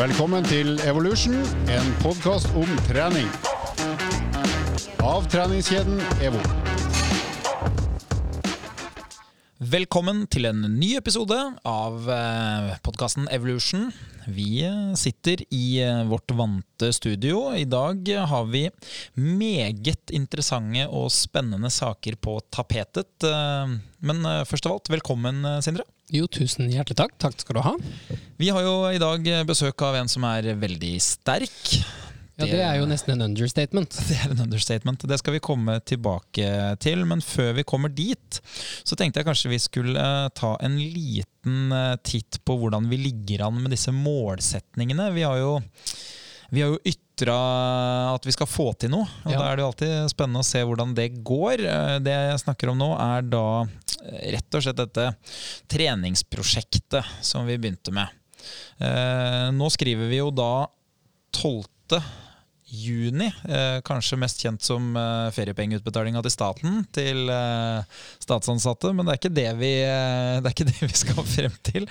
Velkommen til Evolution, en podkast om trening. Av treningskjeden EVO. Velkommen til en ny episode av podkasten Evolution. Vi eh, sitter i eh, vårt vante studio. I dag har vi meget interessante og spennende saker på tapetet. Eh, men først av alt, velkommen, Sindre. Jo, tusen hjertelig takk. Takk skal du ha. Vi har jo i dag besøk av en som er veldig sterk. Ja, Det er jo nesten en understatement. Det er en understatement. Det skal vi komme tilbake til. Men før vi kommer dit, så tenkte jeg kanskje vi skulle eh, ta en liten eh, titt på hvordan vi ligger an med disse målsetningene. Vi har jo, vi har jo ytra at vi skal få til noe, og ja. da er det jo alltid spennende å se hvordan det går. Eh, det jeg snakker om nå, er da rett og slett dette treningsprosjektet som vi begynte med. Nå skriver vi jo da 12 juni. Eh, kanskje mest kjent som eh, feriepengeutbetalinga til staten til eh, statsansatte. Men det er, ikke det, vi, eh, det er ikke det vi skal frem til.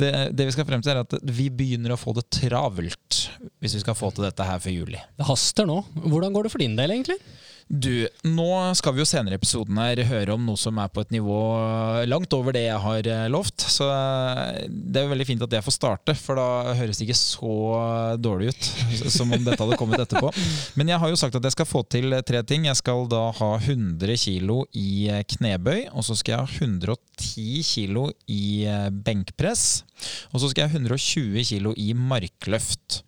Det, det, vi skal frem til, er at vi begynner å få det travelt hvis vi skal få til dette her før juli. Det haster nå. Hvordan går det for din del, egentlig? Du, nå skal vi jo senere i episoden her høre om noe som er på et nivå langt over det jeg har eh, lovt. Så eh, det er jo veldig fint at jeg får starte, for da høres det ikke så dårlig ut som om dette hadde kommet etterpå. Men jeg har jo sagt at jeg skal få til tre ting. Jeg skal da ha 100 kg i knebøy, og så skal jeg ha 110 kg i benkpress. Og så skal jeg ha 120 kg i markløft.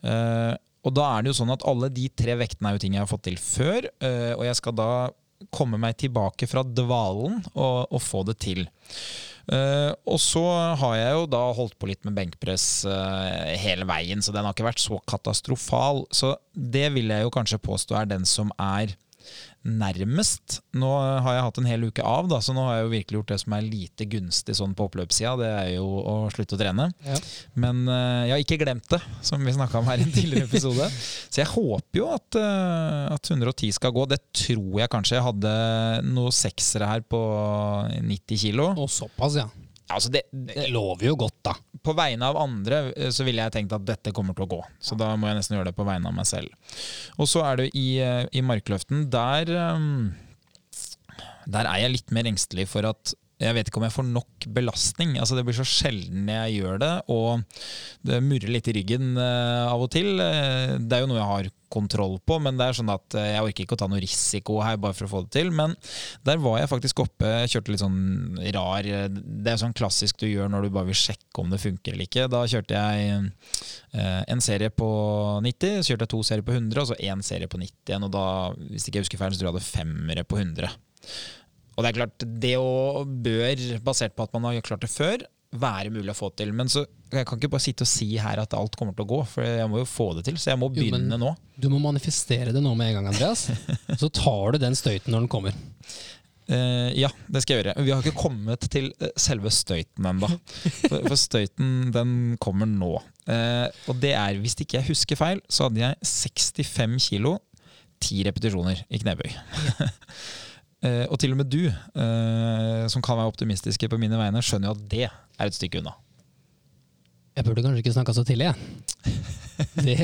Uh, og da er det jo sånn at alle de tre vektene er jo ting jeg har fått til før, eh, og jeg skal da komme meg tilbake fra dvalen og, og få det til. Uh, og så har jeg jo da holdt på litt med benkpress uh, hele veien, så den har ikke vært så katastrofal. Så det vil jeg jo kanskje påstå er den som er nærmest. Nå har jeg hatt en hel uke av, da, så nå har jeg jo virkelig gjort det som er lite gunstig sånn på oppløpssida. Det er jo å slutte å trene. Ja. Men uh, jeg har ikke glemt det, som vi snakka om her i en tidligere episode. så jeg håper jo at, uh, at, 110 skal gå. Det tror jeg kanskje. Jeg hadde noen seksere her på 90 kilo. Og såpass, ja. Altså det, det, lover jo godt, da. På vegne av andre eh, så ville jeg tenkt at dette kommer til å gå. Så da må jeg nesten gjøre det på vegne av meg selv. Og så er det i, eh, i markløften. Der, eh, der er jeg litt mer engstelig for at jeg vet ikke om jeg får nok belastning. Altså Det blir så sjelden jeg gjør det, og det murrer litt i ryggen uh, av og til. Det er jo noe jeg har kontroll på, men det er sånn at uh, jeg orker ikke å ta noe risiko her bare for å få det til. Men der var jeg faktisk oppe, kjørte litt sånn rar Det er sånn klassisk du gjør når du bare vil sjekke om det funker eller ikke. Da kjørte jeg en serie på 90, så kjørte jeg to serier på 100, og så én serie på 90 igjen. Og da, hvis ikke jeg husker feil, så tror jeg jeg hadde femmere på 100. Og det er klart, det å bør, basert på at man har klart det før, være mulig å få til. Men så, jeg kan ikke bare sitte og si her at alt kommer til å gå, for jeg må jo få det til. Så jeg må begynne jo, nå. Du må manifestere det nå med en gang, Andreas. så tar du den støyten når den kommer. Uh, ja, det skal jeg gjøre. Vi har ikke kommet til eh, selve støyten ennå. For, for, støyten den kommer nå. Uh, og det er, hvis ikke jeg husker feil, så hadde jeg 65 kilo, 10 repetisjoner i knebøy. Ja. Og til og med du, som kan være optimistiske på mine vegne, skjønner jo at det er et stykke unna. Jeg burde kanskje ikke snakka så tidlig, jeg. Det,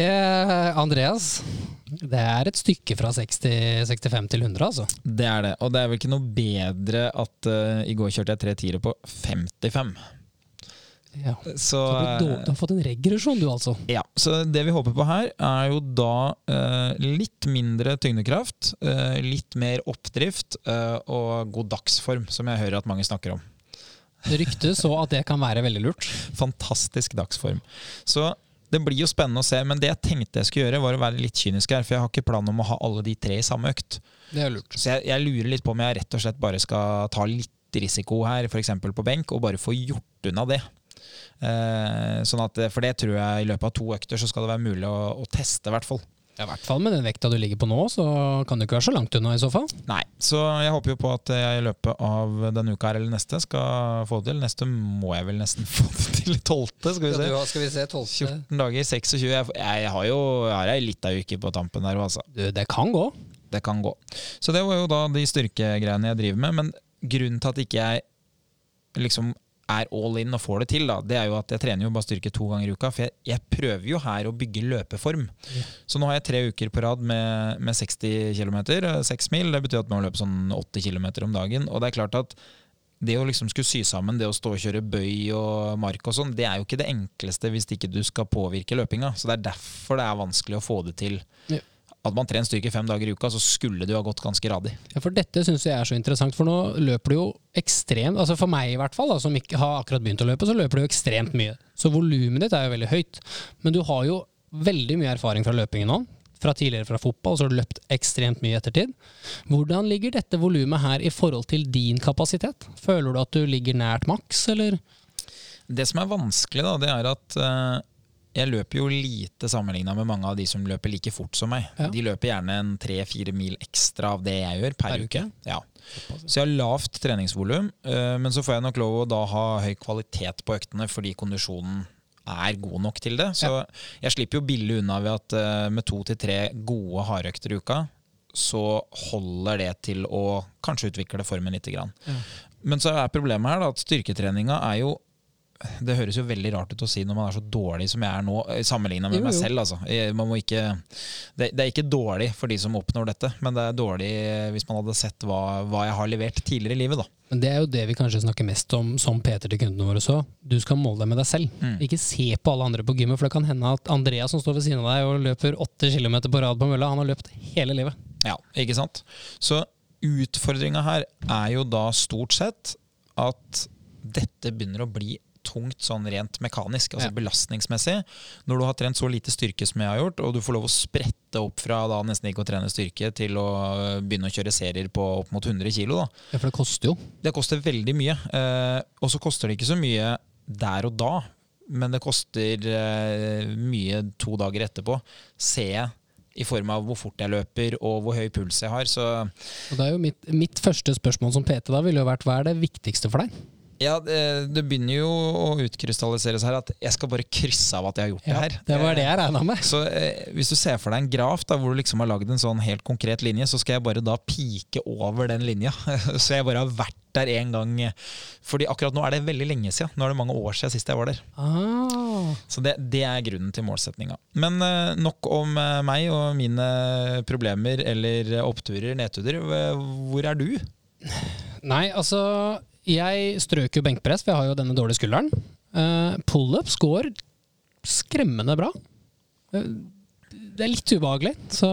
Andreas, det er et stykke fra 60, 65 til 100, altså. Det er det. Og det er vel ikke noe bedre at uh, i går kjørte jeg tre tiere på 55. Ja. Så, så du, du, har fått en regresjon, du altså? Ja. Så det vi håper på her, er jo da eh, litt mindre tyngdekraft, eh, litt mer oppdrift eh, og god dagsform, som jeg hører at mange snakker om. Det ryktes så at det kan være veldig lurt. Fantastisk dagsform. Så det blir jo spennende å se, men det jeg tenkte jeg skulle gjøre, var å være litt kynisk her, for jeg har ikke planen om å ha alle de tre i samme økt. Det er lurt. Så jeg, jeg lurer litt på om jeg rett og slett bare skal ta litt risiko her, f.eks. på benk, og bare få gjort unna det. Eh, sånn at, for det tror jeg i løpet av to økter så skal det være mulig å, å teste, i hvert fall. Ja, I hvert fall med den vekta du ligger på nå, så kan du ikke være så langt unna i så fall. Nei, så jeg håper jo på at jeg i løpet av denne uka her eller neste skal få det til. Neste må jeg vel nesten få det til. 12., skal vi se. Ja, skal vi se 12. 14 dager, 26. Jeg, jeg har jo jeg har litt av uke på tampen der altså. Du, det kan gå. Det kan gå. Så det var jo da de styrkegreiene jeg driver med. Men grunnen til at ikke jeg liksom er all in og får det til, da, det er jo at jeg trener jo bare styrke to ganger i uka. For jeg, jeg prøver jo her å bygge løpeform. Ja. Så nå har jeg tre uker på rad med, med 60 km, 6 mil. Det betyr at man må løpe sånn 80 km om dagen. Og det er klart at det å liksom skulle sy sammen det å stå og kjøre bøy og mark og sånn, det er jo ikke det enkleste hvis ikke du skal påvirke løpinga. Så det er derfor det er vanskelig å få det til. Ja. At man trent styrke fem dager i uka, så skulle du ha gått ganske radig. Ja, for dette syns jeg er så interessant, for nå løper du jo ekstremt altså For meg i hvert fall, da, som ikke har akkurat begynt å løpe, så løper du jo ekstremt mye. Så volumet ditt er jo veldig høyt. Men du har jo veldig mye erfaring fra løpingen nå. Fra tidligere fra fotball, så har du løpt ekstremt mye i ettertid. Hvordan ligger dette volumet her i forhold til din kapasitet? Føler du at du ligger nært maks, eller? Det som er vanskelig, da, det er at eh, jeg løper jo lite sammenligna med mange av de som løper like fort som meg. Ja. De løper gjerne en tre-fire mil ekstra av det jeg gjør per, Per uke? uke. Ja. Så jeg har lavt treningsvolum, eh, men så får jeg nok lov å da ha høy kvalitet på øktene fordi kondisjonen er god nok til det. Så jeg slipper jo billig unna ved at eh, med to til tre gode hardøkter i uka, så holder det til å kanskje utvikle formen litt. Grann. Ja. Men så er problemet her da, at styrketreninga er jo det høres jo veldig rart ut å si når man er så dårlig som jeg er nå, sammenligna med Jo, meg selv. Altså. Eh, Man må ikke, det, det er ikke dårlig for de som oppnår dette, men det er dårlig hvis man hadde sett hva, hva jeg har levert tidligere i livet. Da. Men det er jo det vi kanskje snakker mest om som Peter til kundene våre så. Du skal måle deg med deg selv. Mm. Ikke se på alle andre på gymmet, for det kan hende at Andreas som står ved siden av deg og løper åtte kilometer på rad på mølla, han har løpt hele livet. Ja, ikke sant? Så utfordringa her er jo da stort sett at dette begynner å bli tungt sånn rent mekanisk, altså Ja. belastningsmessig. Når du har trent så lite styrke som jeg har gjort, og du får lov å sprette opp fra da nesten ikke å trene styrke til å øh, begynne å kjøre serier på opp mot 100 kg. Ja, for det koster jo. Det koster veldig mye. Eh, og så koster det ikke så mye der og da, men det koster eh, mye to dager etterpå. Ser jeg i form av hvor fort jeg løper og hvor høy puls jeg har. Så Og det er jo mitt, mitt første spørsmål som PT da ville jo vært hva er det viktigste for deg? Ja, det, det begynner jo å utkrystallisere seg her at jeg skal bare krysse av at jeg har gjort det her. det var det jeg regna med. Så eh, Hvis du ser for deg en graf da, hvor du liksom har lagd en sånn helt konkret linje, så skal jeg bare da pike over den linja. så jeg bare har vært der en gang. Fordi akkurat nå er det veldig lenge siden. Nå er det mange år siden sist jeg var der. Ah, Så det, det er grunnen til målsetninga. Men eh, nok om eh, meg og mine problemer eller oppturer, nedturer. Eh, Hvor er du? nei, altså Jeg strøk jo benkpress, for jeg har jo denne dårlige skulderen. Uh, Pullups går skremmende bra. Eh, det er litt ubehagelig, så,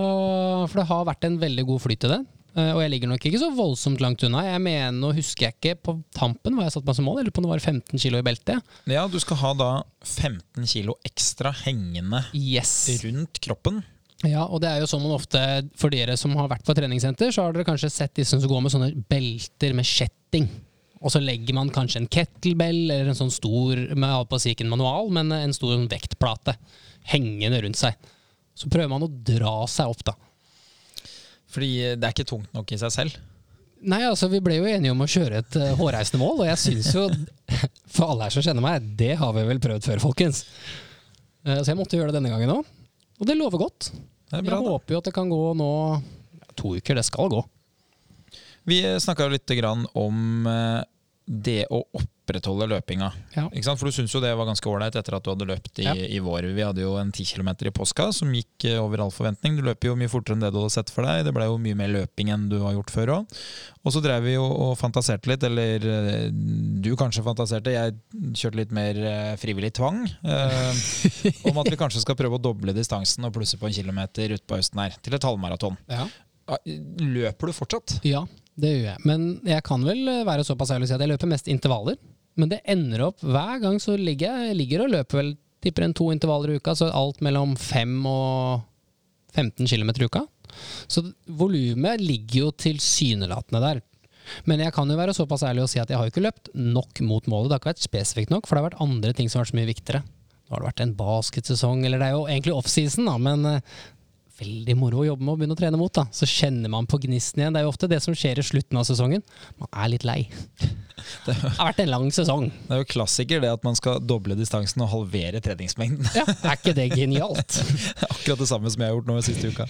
for det har vært en veldig god flyt i det. Eh, og jeg ligger nok ikke så voldsomt langt unna. Jeg mener, Nå husker jeg ikke på tampen hva jeg satte meg som mål, eller på om det var 15 kilo i beltet. Ja, du skal ha da 15 kilo ekstra hengende Yes. rundt kroppen. Ja, og det er jo sånn man ofte, for dere som har vært på treningssenter, så har dere kanskje sett disse som går med sånne belter med kjetting. Og så legger man kanskje en kettlebell eller en sånn stor, med jeg på å si ikke en manual, men en stor sånn vektplate hengende rundt seg. Så prøver man å dra seg opp, da. Fordi det er ikke tungt nok i seg selv. Nei, altså vi ble jo enige om å kjøre et uh, hårreisende mål, og jeg syns jo, for alle her som kjenner meg, det har vi vel prøvd før, folkens. Uh, så jeg måtte gjøre det denne gangen òg. Og det lover godt. Det bra, Jeg da. håper jo at det kan gå nå to uker. Det skal gå. Vi snakka litt grann om eh, det å opprettholde løpinga. Ja. Ikke sant? For du syns jo det var ganske ålreit etter at du hadde løpt i, Ja. i vår. Vi hadde jo en 10 km i påska som gikk eh, over all forventning. Du løper jo mye fortere enn det du hadde sett for deg. Det ble jo mye mer løping enn du har gjort før òg. Og så drev vi jo og fantaserte litt, eller eh, du kanskje fantaserte, jeg kjørte litt mer eh, frivillig tvang. Eh, om at vi kanskje skal prøve å doble distansen og plusse på en kilometer utpå høsten her, til et halvmaraton. Ja. Ah, Løper du fortsatt? Ja, det gjør jeg. Men jeg kan vel være såpass ærlig å si at jeg løper mest intervaller. Men det ender opp hver gang så ligger jeg ligger og løper vel tipper en to intervaller i uka, så alt mellom 5 og 15 km i uka. Så volumet ligger jo tilsynelatende der. Men jeg kan jo være såpass ærlig å si at jeg har ikke løpt nok mot målet. Det har ikke vært spesifikt nok, for det har vært andre ting som har vært så mye viktigere. Nå har det vært en basketsesong, eller det er jo egentlig offseason, da, men eh, veldig moro å jobbe med å begynne å trene mot. da. Så kjenner man på gnisten igjen. Det er jo ofte det som skjer i slutten av sesongen. Man er litt lei. Det har vært en lang sesong. Det er jo klassiker det at man skal doble distansen og halvere treningsmengden. Ja, Er ikke det genialt? Akkurat det samme som jeg har gjort nå siste uka.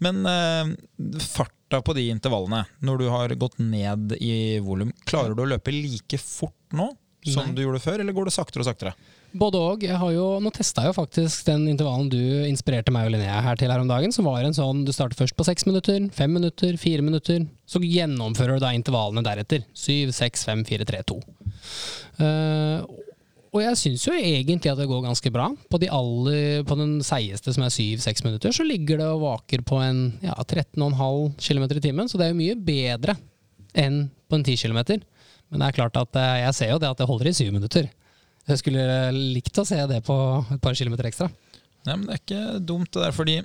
Men eh, farta på de intervallene, når du har gått ned i volum, klarer du å løpe like fort nå som Nei. du gjorde før, eller går det saktere og saktere? Både jo, nå testa jeg jo faktisk den intervallen du inspirerte meg og Linnea her til her om dagen, som var en sånn du starter først på seks minutter, fem minutter, fire minutter. Så gjennomfører du da intervallene deretter. Syv, seks, fem, fire, tre, to. Eh, og jeg syns jo egentlig at det går ganske bra. På, de aller, på den seigeste, som er syv-seks minutter, så ligger det og vaker på en ja, 13,5 km i timen. Så det er jo mye bedre enn på en 10 km. Men det er klart at eh, jeg ser jo det at det holder i syv minutter. Jeg skulle likt å se det på et par kilometer ekstra. Nei, men Det er ikke dumt, det der, fordi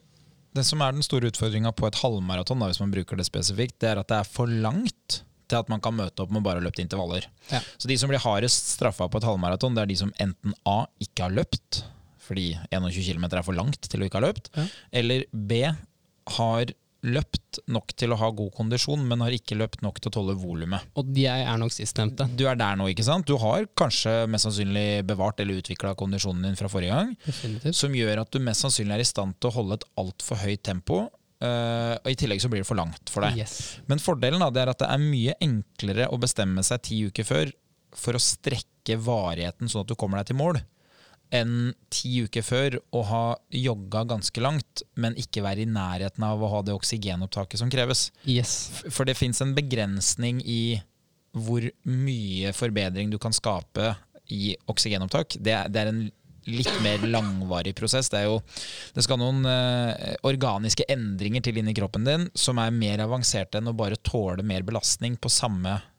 det som er den store utfordringa på et halvmaraton, da, hvis man bruker det spesifikt, det er at det er for langt til at man kan møte opp med bare løpt intervaller. Ja. Så de som blir hardest straffa på et halvmaraton, det er de som enten A ikke har løpt, fordi 21 km er for langt til å ikke ha løpt, Ja. eller B har løpt nok til å ha god kondisjon, men har ikke løpt nok til å tåle volumet. Og jeg er nok sistnevnte. Du er der nå, ikke sant? Du har kanskje mest sannsynlig bevart eller utvikla kondisjonen din fra forrige gang, Definitivt. som gjør at du mest sannsynlig er i stand til å holde et altfor høyt tempo. Uh, og I tillegg så blir det for langt for deg. Yes. Men fordelen da, det er at det er mye enklere å bestemme seg ti uker før for å strekke varigheten sånn at du kommer deg til mål, enn ti uker før å ha jogga ganske langt, men ikke være i nærheten av å ha det oksygenopptaket som kreves. yes. For det fins en begrensning i hvor mye forbedring du kan skape i oksygenopptak. Det er, det er en litt mer langvarig prosess. Det, jo, det skal noen eh, organiske endringer til inni kroppen din som er mer avanserte enn å bare tåle mer belastning på samme eh,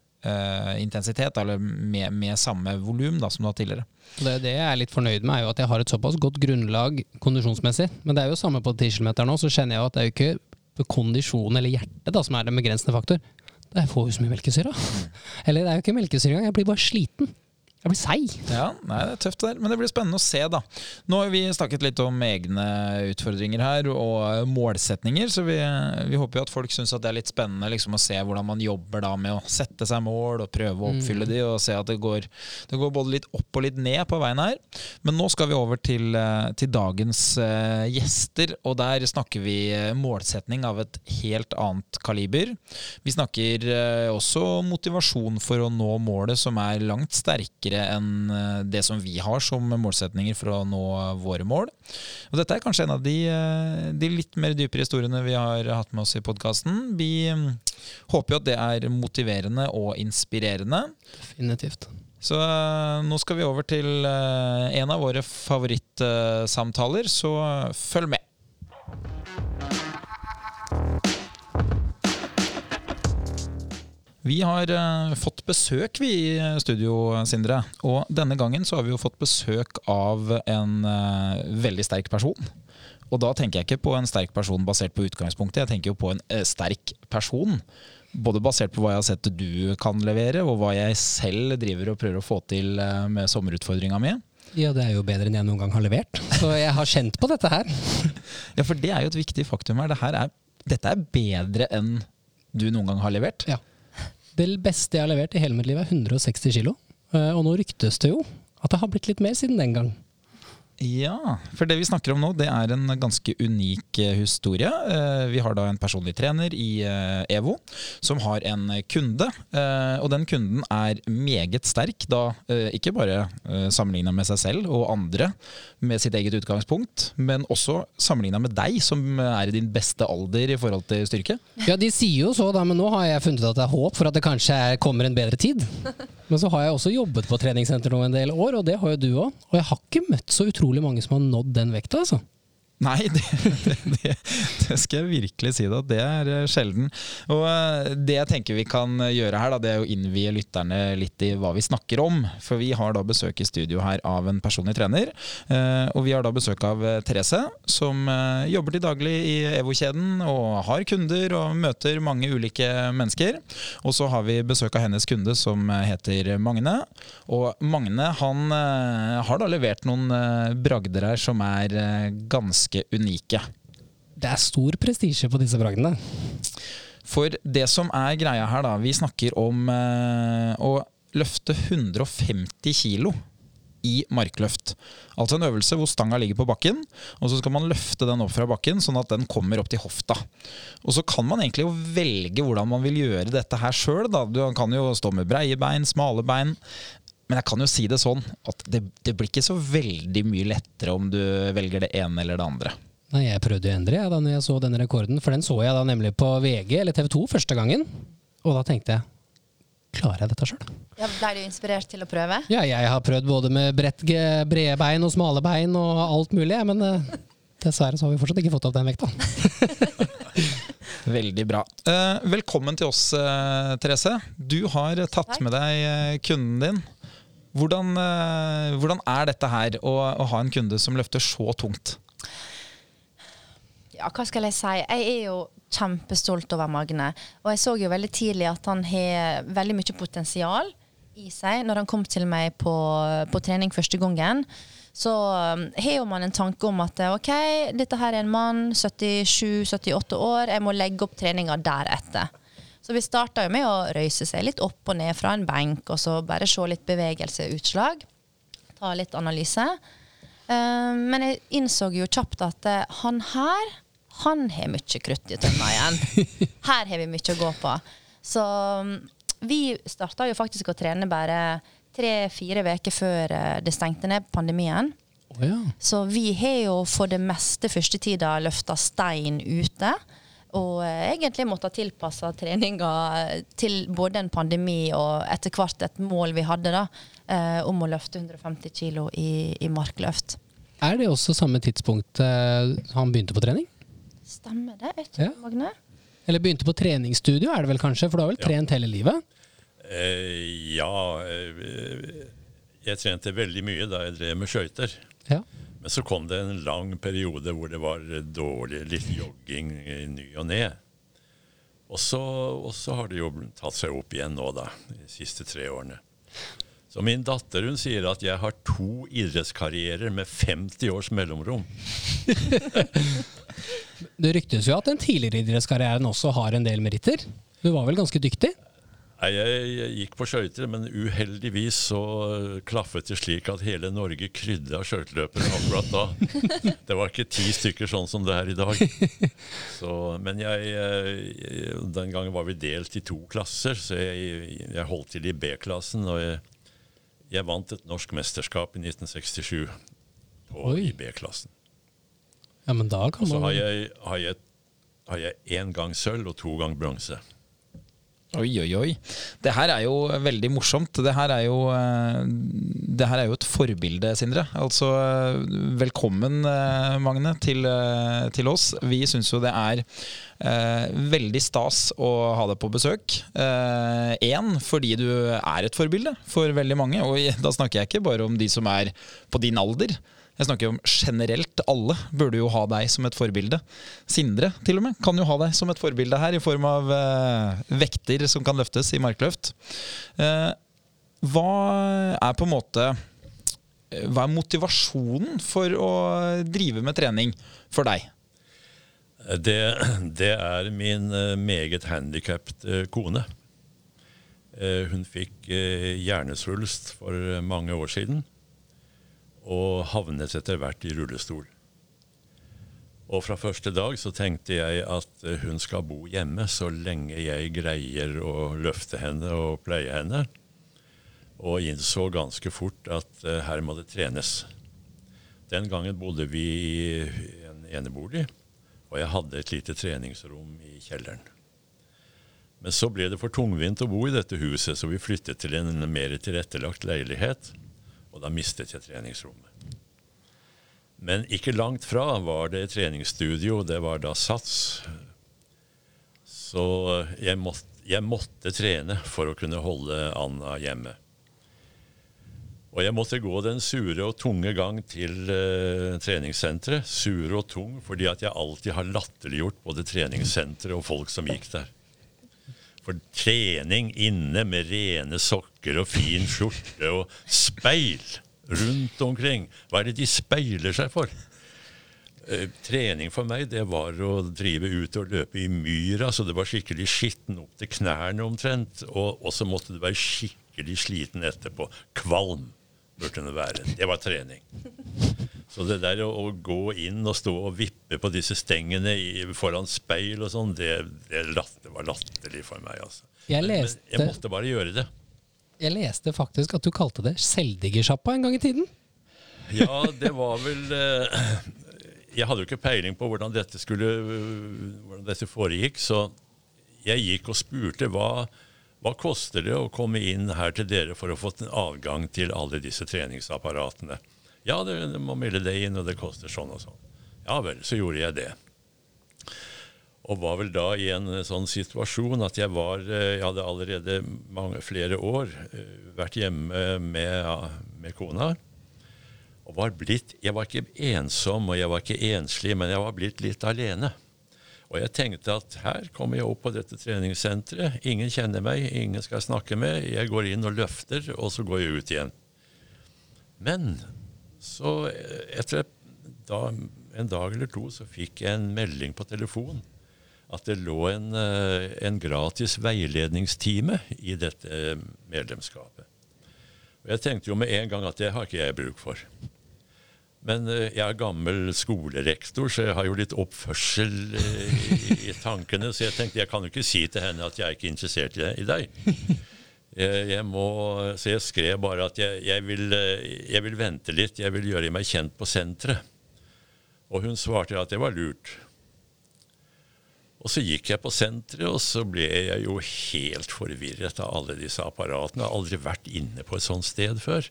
intensitet, eller med, med samme volum som du har tidligere. Det, det jeg er litt fornøyd med, er jo at jeg har et såpass godt grunnlag kondisjonsmessig. Men det er jo samme på 10 km nå, så kjenner jeg jo at det er jo ikke kondisjon eller hjerte da, som er den begrensende faktor. Det jeg får jo så mye melkesyre. Eller det er jo ikke melkesyre engang, jeg blir bare sliten. Jeg blir seig. Ja, nei, det er tøft det der, men det blir spennende å se, da. Nå har vi snakket litt om egne utfordringer her, og målsetninger, så vi, vi håper jo at folk syns det er litt spennende liksom, å se hvordan man jobber da med å sette seg mål og prøve å oppfylle de, og se at det går, det går både litt opp og litt ned på veien her. Men nå skal vi over til, eh, til dagens uh, gjester, og der snakker vi eh, målsetning av et helt annet kaliber. Vi snakker uh, også motivasjon for å nå målet, som er langt sterkere enn eh, det som vi har som målsetninger for å nå våre mål. Og dette er kanskje en av de, eh, de litt mer dypere historiene vi har hatt med oss i podkasten. Vi mm, håper jo at det er motiverende og inspirerende. Definitivt. Så eh, nå skal vi over til en av våre favorittsamtaler, så følg med. Vi har uh, fått besøk vi i studio, Sindre. Og denne gangen så har vi jo fått besøk av en uh, veldig sterk person. Og da tenker jeg ikke på en sterk person basert på utgangspunktet, jeg tenker jo på en uh, sterk person. Både basert på hva jeg har sett du kan levere, og hva jeg selv driver og prøver å få til eh, med sommerutfordringa mi. Ja, det er jo bedre enn jeg noen gang har levert. Så jeg har kjent på dette her. Ja, for det er jo et viktig faktum her. Det er, dette er bedre enn du noen gang har levert. Ja. Det beste jeg har levert i hele mitt liv er 160 kilo. Eh, Og nå ryktes det jo at det har blitt litt mer siden den gang. Ja, for det vi snakker om nå, det er en ganske unik eh, historie. Eh, Vi har da en personlig trener i eh, EVO som har en kunde, og den kunden er meget sterk, da ikke bare sammenligna med seg selv og andre med sitt eget utgangspunkt, men også sammenligna med deg, som er i din beste alder i forhold til styrke. Ja, de sier jo så, da, men nå har jeg funnet at det er håp for at det kanskje er, kommer en bedre tid. Men så har jeg også jobbet på treningssenter nå en del år, og det har jo du òg. Og jeg har ikke møtt så utrolig mange som har nådd den vekta, altså. Nei, det, det, det, skal jeg virkelig si deg. Det er eh, sjelden. Og eh, det jeg tenker vi kan gjøre her, da, det er å innvie lytterne litt i hva vi snakker om. For vi har da besøk i studio her av en personlig trener. eh, Og vi har da besøk av eh, Therese, som eh, jobber til daglig i EVO-kjeden og har kunder og møter mange ulike mennesker. Og så har vi besøk av hennes kunde som eh, heter Magne. Og Magne han eh, har da levert noen eh, bragder her som er eh, ganske unike. Det er stor prestisje på disse bragdene. For det som er greia her, da Vi snakker om eh, å løfte 150 kilo i markløft. Altså en øvelse hvor stanga ligger på bakken, og så skal man løfte den opp fra bakken sånn at den kommer opp til hofta. Og så kan man egentlig velge hvordan man vil gjøre dette her sjøl. Du kan jo stå med breie bein, smale bein. Men jeg kan jo si det sånn at det, det blir ikke så veldig mye lettere om du velger det ene eller det andre. Nei, Jeg prøvde å endre jeg, da når jeg så denne rekorden, for den så jeg da nemlig på VG eller TV 2 første gangen. Og da tenkte jeg klarer jeg dette sjøl? Ja, Ble du inspirert til å prøve? Ja, jeg har prøvd både med bredt, brede bein og smale bein og alt mulig, men eh, dessverre så har vi fortsatt ikke fått opp den vekta. Veldig bra. Eh, velkommen til oss, eh, Therese. Du har tatt Takk. med deg kunden din. Hvordan, eh, hvordan er dette her å, å ha en kunde som løfter så tungt? Ja, hva skal jeg si? Jeg er jo kjempestolt over Magne. Og jeg så jo veldig tidlig at han har veldig mye potensial i seg. Når han kom til meg på, på trening første gangen, så um, har jo man en tanke om at OK, dette her er en mann, 77-78 år, jeg må legge opp treninga deretter. Så vi starta jo med å røyse seg litt opp og ned fra en benk, og så bare se litt bevegelseutslag. Ta litt analyse. Eh, men jeg innså jo kjapt at eh, han her, han har mye krutt i tønna igjen. Her har vi mye å gå på. Så mm, vi starta jo faktisk å trene bare tre-fire uker før eh, det stengte ned pandemien. Oh, ja. Så vi har jo for det meste første tida løfta stein ute. Og eh, egentlig måtte tilpasse treninga til både en pandemi og etter hvert et mål vi hadde da, eh, om å løfte 150 kg i, i markløft. Er det også samme tidspunkt eh, han begynte på trening? Stemmer det, jeg tror, Ja. Magne? Eller begynte på treningsstudio, er det vel kanskje? For du har vel Ja. trent hele livet? Eh, ja eh, Jeg trente veldig mye da jeg drev med skøyter. Ja. Men så kom det en lang periode hvor det var dårlig, litt jogging i ny og ne. Og så, og så har det jo tatt seg opp igjen nå, da, de siste tre årene. Så min datter hun sier at jeg har to idrettskarrierer med 50 års mellomrom. Det ryktes jo at den tidligere idrettskarrieren også har en del meritter. Du var vel ganske dyktig? Nei, jeg, gikk på skøyter, men uheldigvis så klaffet det slik at hele Norge krydde av skøyteløpere akkurat da. Det var ikke ti stykker sånn som det er i dag. Så, men jeg, jeg, den gangen var vi delt i to klasser, så jeg, jeg holdt til i B-klassen. Og jeg, jeg vant et norsk mesterskap i 1967 på, i B-klassen. Ja, men da Og kan så man har jeg, har har jeg én gang sølv og to gang bronse. Oi, oi, oi. Det her er jo veldig morsomt. Det her er jo, eh, det her er jo et forbilde, Sindre. Altså, eh, velkommen, eh, Magne, til, eh, til oss. Vi syns jo det er eh, veldig stas å ha deg på besøk. Én, fordi du er et forbilde for veldig mange. Og da snakker jeg ikke bare om de som er på din alder. Jeg snakker jo om generelt. Alle burde jo ha deg som et forbilde. Sindre til og med kan jo ha deg som et forbilde her, i form av eh, vekter som kan løftes i markløft. Eh, hva er på en måte eh, Hva er motivasjonen for å drive med trening for deg? Det, det er min meget handikappet eh, kone. Hun fikk hjernesvulst for mange år siden og havnet etter hvert i rullestol. Og fra første dag så tenkte jeg at eh, hun skal bo hjemme så lenge jeg greier å løfte henne og pleie henne. Og innså ganske fort at eh, her må det trenes. Den gangen bodde vi i en enebolig, og jeg hadde et lite treningsrom i kjelleren. Men så ble det for tungvint å bo i dette huset, så vi flyttet til en mer tilrettelagt leilighet, og da mistet jeg treningsrommet. Men ikke langt fra var det treningsstudio, det var da SATS. Så jeg måtte, jeg måtte trene for å kunne holde Anna hjemme. Og jeg måtte gå den sure og tunge gang til uh, treningssenteret. Sure og tung fordi at jeg alltid har latterliggjort både treningssenteret og folk som gikk der. For trening inne med rene sokker og fin skjorte og speil rundt omkring. Hva er det de speiler seg for? Eh, trening for meg, det var å drive ut og løpe i myra, så det var skikkelig skitten opp til knærne omtrent. Og, så måtte du være skikkelig sliten etterpå. Kvalm burde den være. Det var trening. Så det der å, å gå inn og stå og vippe på disse stengene i, foran speil og sånn, det, det, det var latterlig for meg, altså. Jeg Men- leste- Men jeg måtte bare gjøre det. Jeg leste faktisk at du kalte det selvdiggersjappa en gang i tiden. Ja, det var vel eh, Jeg hadde jo ikke peiling på hvordan dette, skulle, hvordan dette foregikk, så jeg gikk og spurte hva, hva koster det å komme inn her til dere for å få adgang til alle disse treningsapparatene. Ja, det må melde deg inn, og det koster sånn og sånn. Ja vel, så gjorde jeg det. Og var vel da i en sånn situasjon at jeg var Jeg hadde allerede mange, flere år vært hjemme med, med kona og var blitt Jeg var ikke ensom, og jeg var ikke enslig, men jeg var blitt litt alene. Og jeg tenkte at her kommer jeg opp på dette treningssenteret. Ingen kjenner meg, ingen skal snakke med. Jeg går inn og løfter, og så går jeg ut igjen. Men så etter da, en dag eller to så fikk jeg en melding på telefon at det lå en, eh, en gratis veiledningstime i dette medlemskapet. Og Jeg tenkte jo med en gang at det har ikke jeg bruk for. Men eh, jeg er gammel skolerektor, så jeg har jo litt oppførsel eh, i, tankene. Så jeg tenkte jeg kan jo ikke si til henne at jeg er ikke interessert i, deg. Jeg må, så jeg skrev bare at jeg, jeg, vil, eh, jeg, vil, vente litt, jeg vil gjøre meg kjent på senteret. Og hun svarte at det var lurt. Og så gikk jeg på senteret, og så ble jeg jo helt forvirret av alle disse apparatene. Jeg har aldri vært inne på et sånt sted før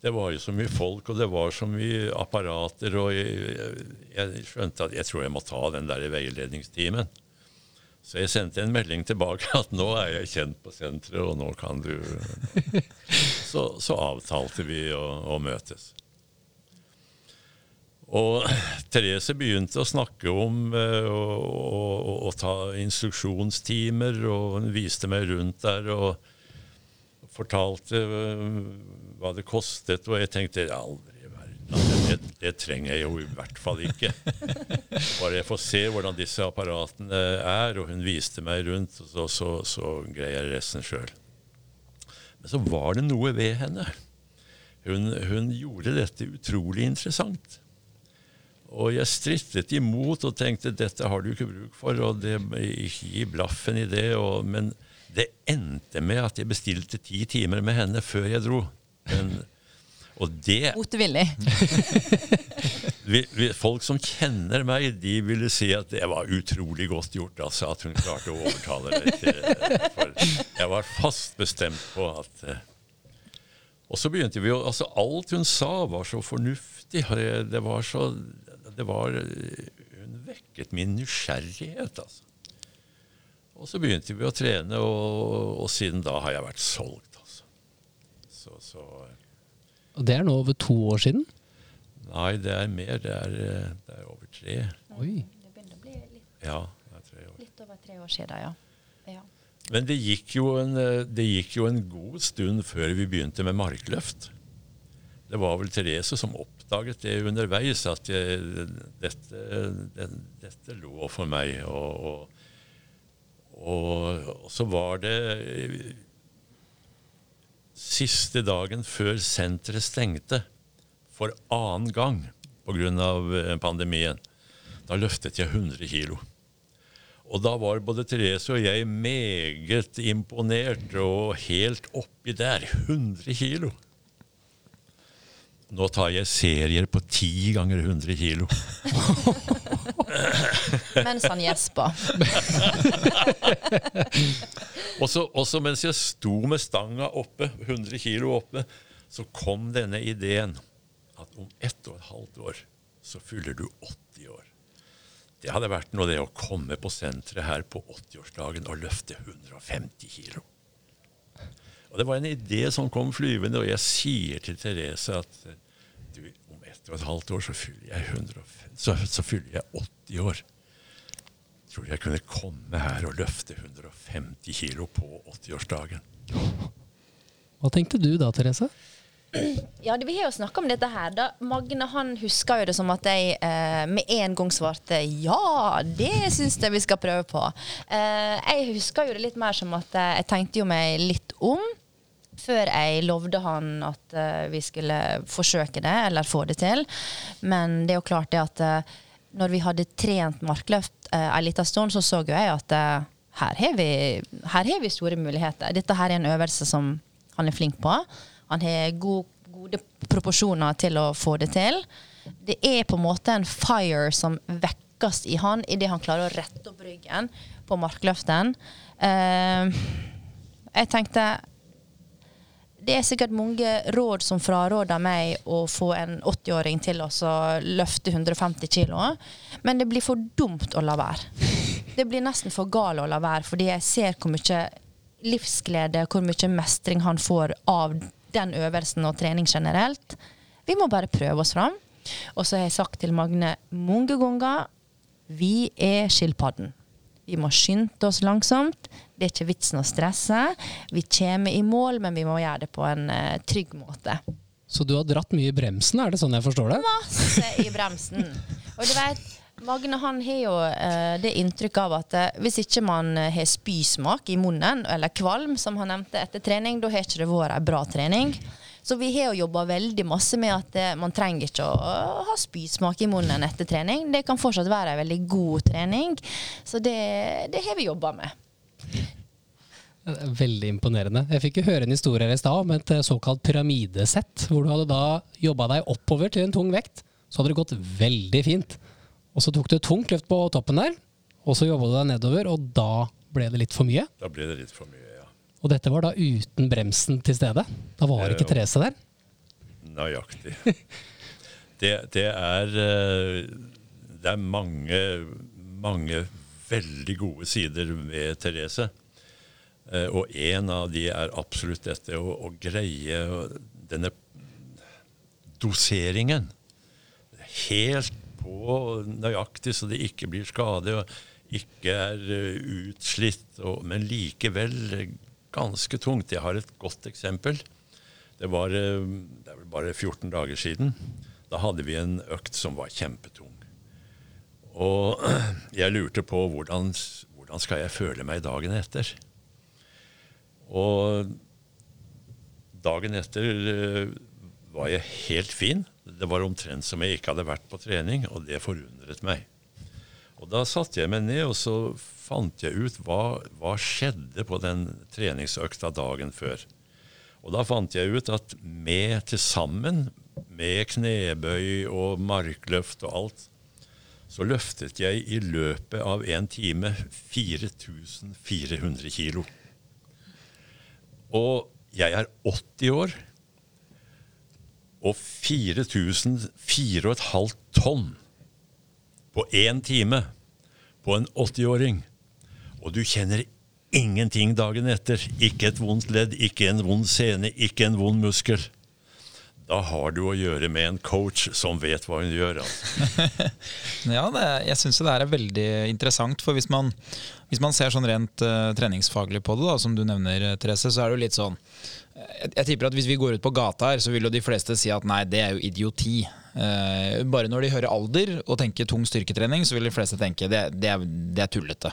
det var jo så mye folk, og det var så mye apparater, og jeg, jeg skjønte at jeg tror jeg må ta den der veiledningstimen. Så jeg sendte en melding tilbake at nå er jeg kjent på senteret, og nå kan du Så, så avtalte vi å, å, møtes. Og Therese begynte å snakke om å, å, ta instruksjonstimer, og hun viste meg rundt der. og fortalte uh, hva det kostet, og jeg tenkte aldri i verden. Det, det, trenger jeg jo i hvert fall ikke. Bare jeg får se hvordan disse apparatene er, og hun viste meg rundt, og så, så, så greier jeg resten sjøl. Men så var det noe ved henne. Hun, hun gjorde dette utrolig interessant. Og jeg strittet imot og tenkte dette har du ikke bruk for, og det, gi blaffen i det. Og, men det endte med at jeg bestilte ti timer med henne før jeg dro. Men, og det Motvillig. folk som kjenner meg, de ville si at det var utrolig godt gjort. altså At hun klarte å overtale deg til. For jeg var fast bestemt på at eh, Og så begynte vi å altså Alt hun sa, var så fornuftig. Det var så det var, Hun vekket min nysgjerrighet, altså. Og så begynte vi å trene, og, og siden da har jeg vært solgt. Så, så Og det er nå over to år siden? Nei, det er mer. Det er, det er over tre. Oi. Det begynner å bli litt, ja, det er tre år. litt over tre år siden, ja. ja. Men det gikk, en, det gikk, jo en, god stund før vi begynte med markløft. Det var vel Therese som oppdaget det underveis, at jeg, dette, det, dette, lå for meg. Og, og, og, og så var det siste dagen før senteret stengte for annen gang pga. Eh, pandemien. Da løftet jeg 100 kilo. Og da var både Therese og jeg meget imponert og helt oppi der. 100 kilo. Nå tar jeg serier på 10 ganger 100 kilo. mens han gjespa. også, også mens jeg sto med stanga oppe, 100 kilo oppe, så kom denne ideen at om ett og et halvt år så fyller du 80 år. Det hadde vært noe det å komme på senteret her på 80-årsdagen og løfte 150 kilo. Og Det var en idé som kom flyvende, og jeg sier til Therese at du, om ett og et halvt år så fyller jeg, 150, så, så fyller jeg 80 år tror jeg kunne komme her og løfte 150 kilo på 80-årsdagen. Hva tenkte du da, Therese? Ja, Vi har jo snakka om dette her. da. Magne han huska jo det som at jeg eh, med en gang svarte ja, det syns jeg vi skal prøve på. Eh, jeg husker jo det litt mer som at eh, jeg tenkte jo meg litt om før jeg lovde han at uh, vi skulle forsøke det, eller få det til. Men det er jo klart det at uh, når vi hadde trent markløft uh, en stund, så så jo jeg at her, har vi, her har vi store muligheter. Dette her er en øvelse som han er flink på. Han har god, gode proporsjoner til å få det til. Det er på en måte en fire som vekkes i han idet han klarer å rette opp ryggen på markløften. Uh, jeg tenkte det er sikkert mange råd som fraråder meg å få en 80-åring til å løfte 150 kg, men det blir for dumt å la være. Det blir nesten for galt å la være, fordi jeg ser hvor mye livsglede, hvor mye mestring han får av den øvelsen og trening generelt. Vi må bare prøve oss fram. Og så har jeg sagt til Magne mange ganger vi er skilpadden. Vi må skynde oss langsomt. Det er ikke vitsen å stresse. Vi kommer i mål, men vi må gjøre det på en uh, trygg måte. Så du har dratt mye i bremsen, er det sånn jeg forstår det? Masse i bremsen. Og du vet, Magne han har jo eh, det inntrykk av at eh, hvis ikke man har spysmak i munnen, eller kvalm, som han nevnte etter trening, da har ikke det vært ei bra trening. Så vi har jo jobba veldig masse med at eh, man trenger ikke å ha spysmak i munnen etter trening. Det kan fortsatt være ei veldig god trening. Så det, det har vi jobba med. Veldig imponerende. Jeg fikk jo høre en historie her i stad om et eh, såkalt pyramidesett, hvor du hadde da jobba deg oppover til en tung vekt. Så hadde det gått veldig fint. Og så tok du et tungt løft på toppen der, og så jobba du deg nedover, og da ble det litt for mye? Da ble det litt for mye. ja. Og dette var da uten bremsen til stede? Da var ikke Therese der? Nøyaktig. Det, det, er, eh, det er mange, mange veldig gode sider ved Therese. Eh, og en av de er absolutt dette å, å greie denne doseringen. Helt på nøyaktig, så det ikke blir skade og ikke er eh, utslitt, og, men likevel ganske tungt. Jeg har et godt eksempel. Det var eh, det er vel bare 14 dager siden. Da hadde vi en økt som var kjempetung. Og jeg lurte på hvordan, hvordan skal jeg føle meg dagen etter. Og dagen etter eh, var jeg helt fin. Det var omtrent som jeg ikke hadde vært på trening, og det forundret meg. Og da satte jeg meg ned og så fant jeg ut hva, hva skjedde på den treningsøkta dagen før. Og da fant jeg ut at med til sammen, med knebøy og markløft og alt, så løftet jeg i løpet av en time 4400 kilo. Og jeg er 80 år. Og 4004,5 tonn på én time på en 80-åring og du kjenner ingenting dagen etter. Ikke et vondt ledd, ikke en vond sene, ikke en vond muskel. Da har du å gjøre med en coach som vet hva hun gjør. Altså. ja, det, jeg syns det er veldig interessant. For hvis man, hvis man ser sånn rent uh, treningsfaglig på det, da, som du nevner, Therese, så er det jo litt sånn jeg, jeg tipper at Hvis vi går ut på gata her, så vil jo de fleste si at nei, det er jo idioti. Uh, bare når de hører alder og tenker tung styrketrening, så vil de fleste tenke det, det, er, det er, tullete.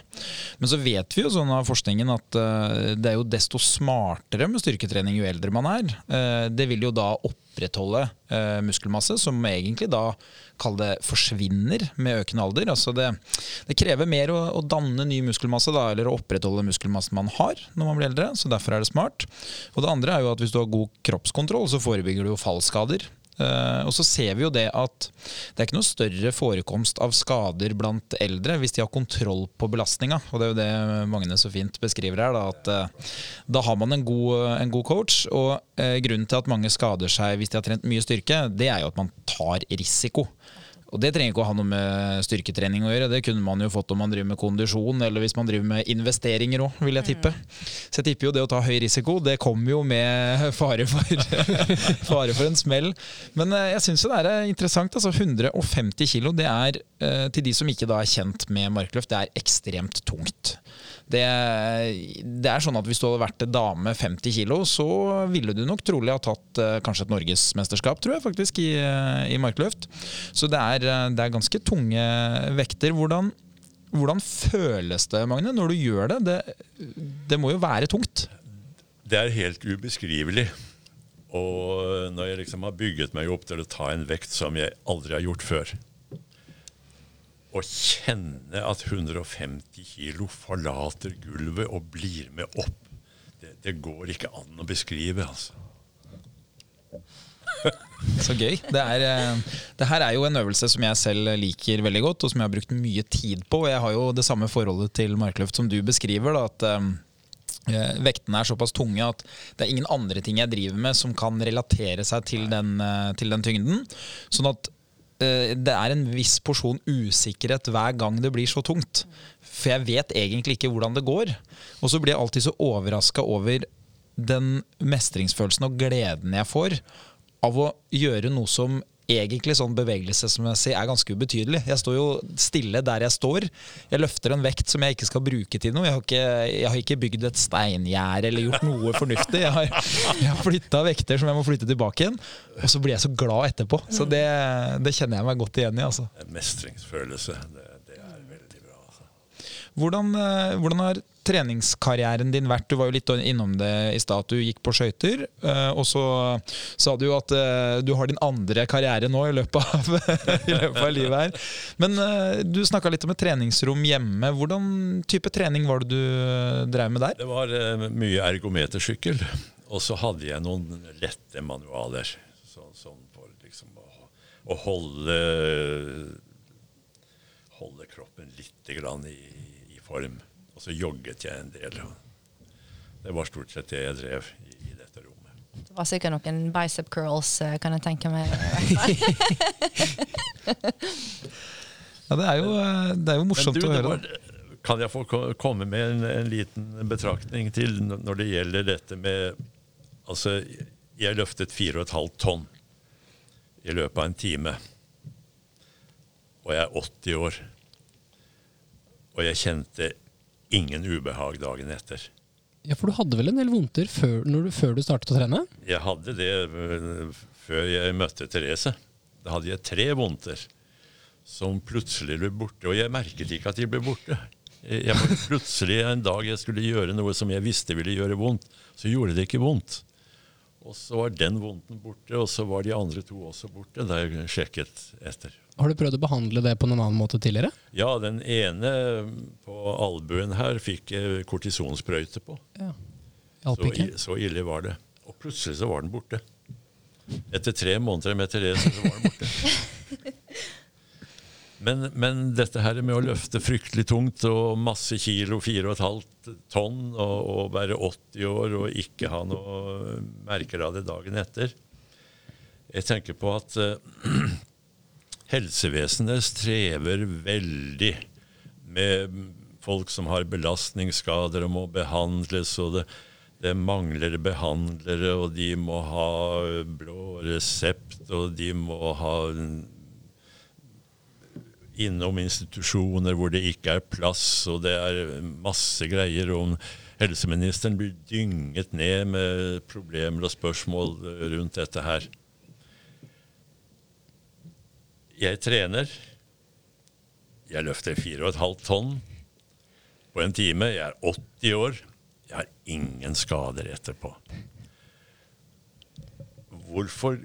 Men så vet vi jo sånn av forskningen at uh, det er jo desto smartere med styrketrening jo eldre man er. Det vil jo da opprettholde muskelmasse, som egentlig da kall det forsvinner med økende alder. Altså det, det krever mer å, å, danne ny muskelmasse da, eller å opprettholde muskelmassen man har når man blir eldre. så Derfor er det smart. Og det andre er jo at hvis du har god kroppskontroll, så forebygger du jo fallskader. Uh, og så ser vi jo det at det er ikke noe større forekomst av skader blant eldre hvis de har kontroll på belastninga. Og det er jo det Magne så fint beskriver her. Da, at uh, da har man en god, en god coach. Og grunnen til at mange skader seg hvis de har trent mye styrke, det er jo at man tar risiko. Og det trenger ikke å ha noe med styrketrening å gjøre. Det kunne man jo fått om man driver med kondisjon, eller hvis man driver med investeringer òg, vil jeg tippe. Så jeg tipper jo det å ta høy risiko, det kommer jo med fare for, fare for en smell. Men eh, jeg syns jo det er interessant. altså 150 kilo, det er eh, til de som ikke er kjent med markløft, det er ekstremt tungt. Det, det, er sånn at Hvis du hadde vært dame 50 kilo, så ville du nok trolig ha tatt uh, kanskje et norgesmesterskap, tror jeg faktisk, i, uh, i markløft. Så det er, det er, ganske tunge vekter. Hvordan, hvordan, føles det, Magne, når du gjør det? det? Det må jo være tungt? Det er helt ubeskrivelig. Og når jeg liksom har bygget meg opp til å ta en vekt som jeg aldri har gjort før, å kjenne at 150 kilo forlater gulvet og blir med opp. det, det går ikke an å beskrive, altså. Så gøy. Det, er, eh, det her er jo en øvelse som jeg selv liker veldig godt, og som jeg har brukt mye tid på. Jeg har jo det samme forholdet til markløft som du beskriver. Da, at eh, vektene er såpass tunge at det er ingen andre ting jeg driver med som kan relatere seg til den, til den tyngden. Sånn at det er en viss porsjon usikkerhet hver gang det blir så tungt. For jeg vet egentlig ikke hvordan det går. Og så blir jeg alltid så overraska over den mestringsfølelsen og gleden jeg får av å gjøre noe som egentlig sånn bevegelsesmessig er ganske ubetydelig. Jeg står jo stille der jeg står. Jeg løfter en vekt som jeg ikke skal bruke til noe. Jeg har ikke, jeg har ikke bygd et steingjerde eller gjort noe fornuftig. Jeg har, jeg har flytta vekter som jeg må flytte tilbake igjen. Og så blir jeg så glad etterpå. Så det, det kjenner jeg meg godt igjen i. altså. En mestringsfølelse. Det, det er veldig bra. Altså. Hvordan, eh, hvordan har treningskarrieren din vært? Du var jo litt innom det i stad, du gikk på skøyter. eh, Og så sa du jo at eh, du har din andre karriere nå i løpet av, i løpet av livet her. Men du snakka litt om et treningsrom hjemme. Hvordan type trening var det du drev med der? Det var mye ergometersykkel, og så hadde jeg noen lette manualer. Sånn, sånn for liksom å, å holde, holde kroppen litt i form. Og så jogget jeg en del. Det var stort sett det jeg drev i, i dette rommet. Det var sikkert noen bicep curls, eh, kan jeg tenke meg. Ja, det er jo, eh, det er jo morsomt du, å høre. var, kan jeg få komme med en, en liten betraktning til når det gjelder dette med Altså, jeg løftet 4,5 tonn i løpet av en time. Og jeg er 80 år. Og jeg kjente ingen ubehag dagen etter. Ja, For du hadde vel en del vondter før, du, før du startet å trene? Jeg hadde det øh, før jeg møtte Therese. Da hadde jeg tre vondter som plutselig ble borte. Og jeg merket ikke at de ble borte. Jeg var plutselig En dag jeg skulle gjøre noe som jeg visste ville gjøre vondt, så gjorde det ikke vondt. Og så var den vondten borte, og så var de andre to også borte da jeg sjekket etter. Har du prøvd å behandle det på noen annen måte tidligere? Ja, den ene på albuen her fikk jeg kortisonsprøyte på. Ja. Så, så ille var det. Og plutselig så var den borte. Etter tre måneder med Therese så var den borte. Men, men dette her med å løfte fryktelig tungt og masse kilo, 4,5 tonn, og, og være 80 år og ikke ha noe merker av det dagen etter Jeg tenker på at eh, helsevesenet strever veldig med folk som har belastningsskader og må behandles, og det, det mangler behandlere, og de må ha blå resept, og de må ha innom institusjoner hvor det ikke er plass, og det er masse greier. om helseministeren blir dynget ned med problemer og spørsmål rundt dette her. Jeg trener. Jeg løfter 4,5 tonn på en time. Jeg er 80 år. Jeg har ingen skader etterpå. Hvorfor,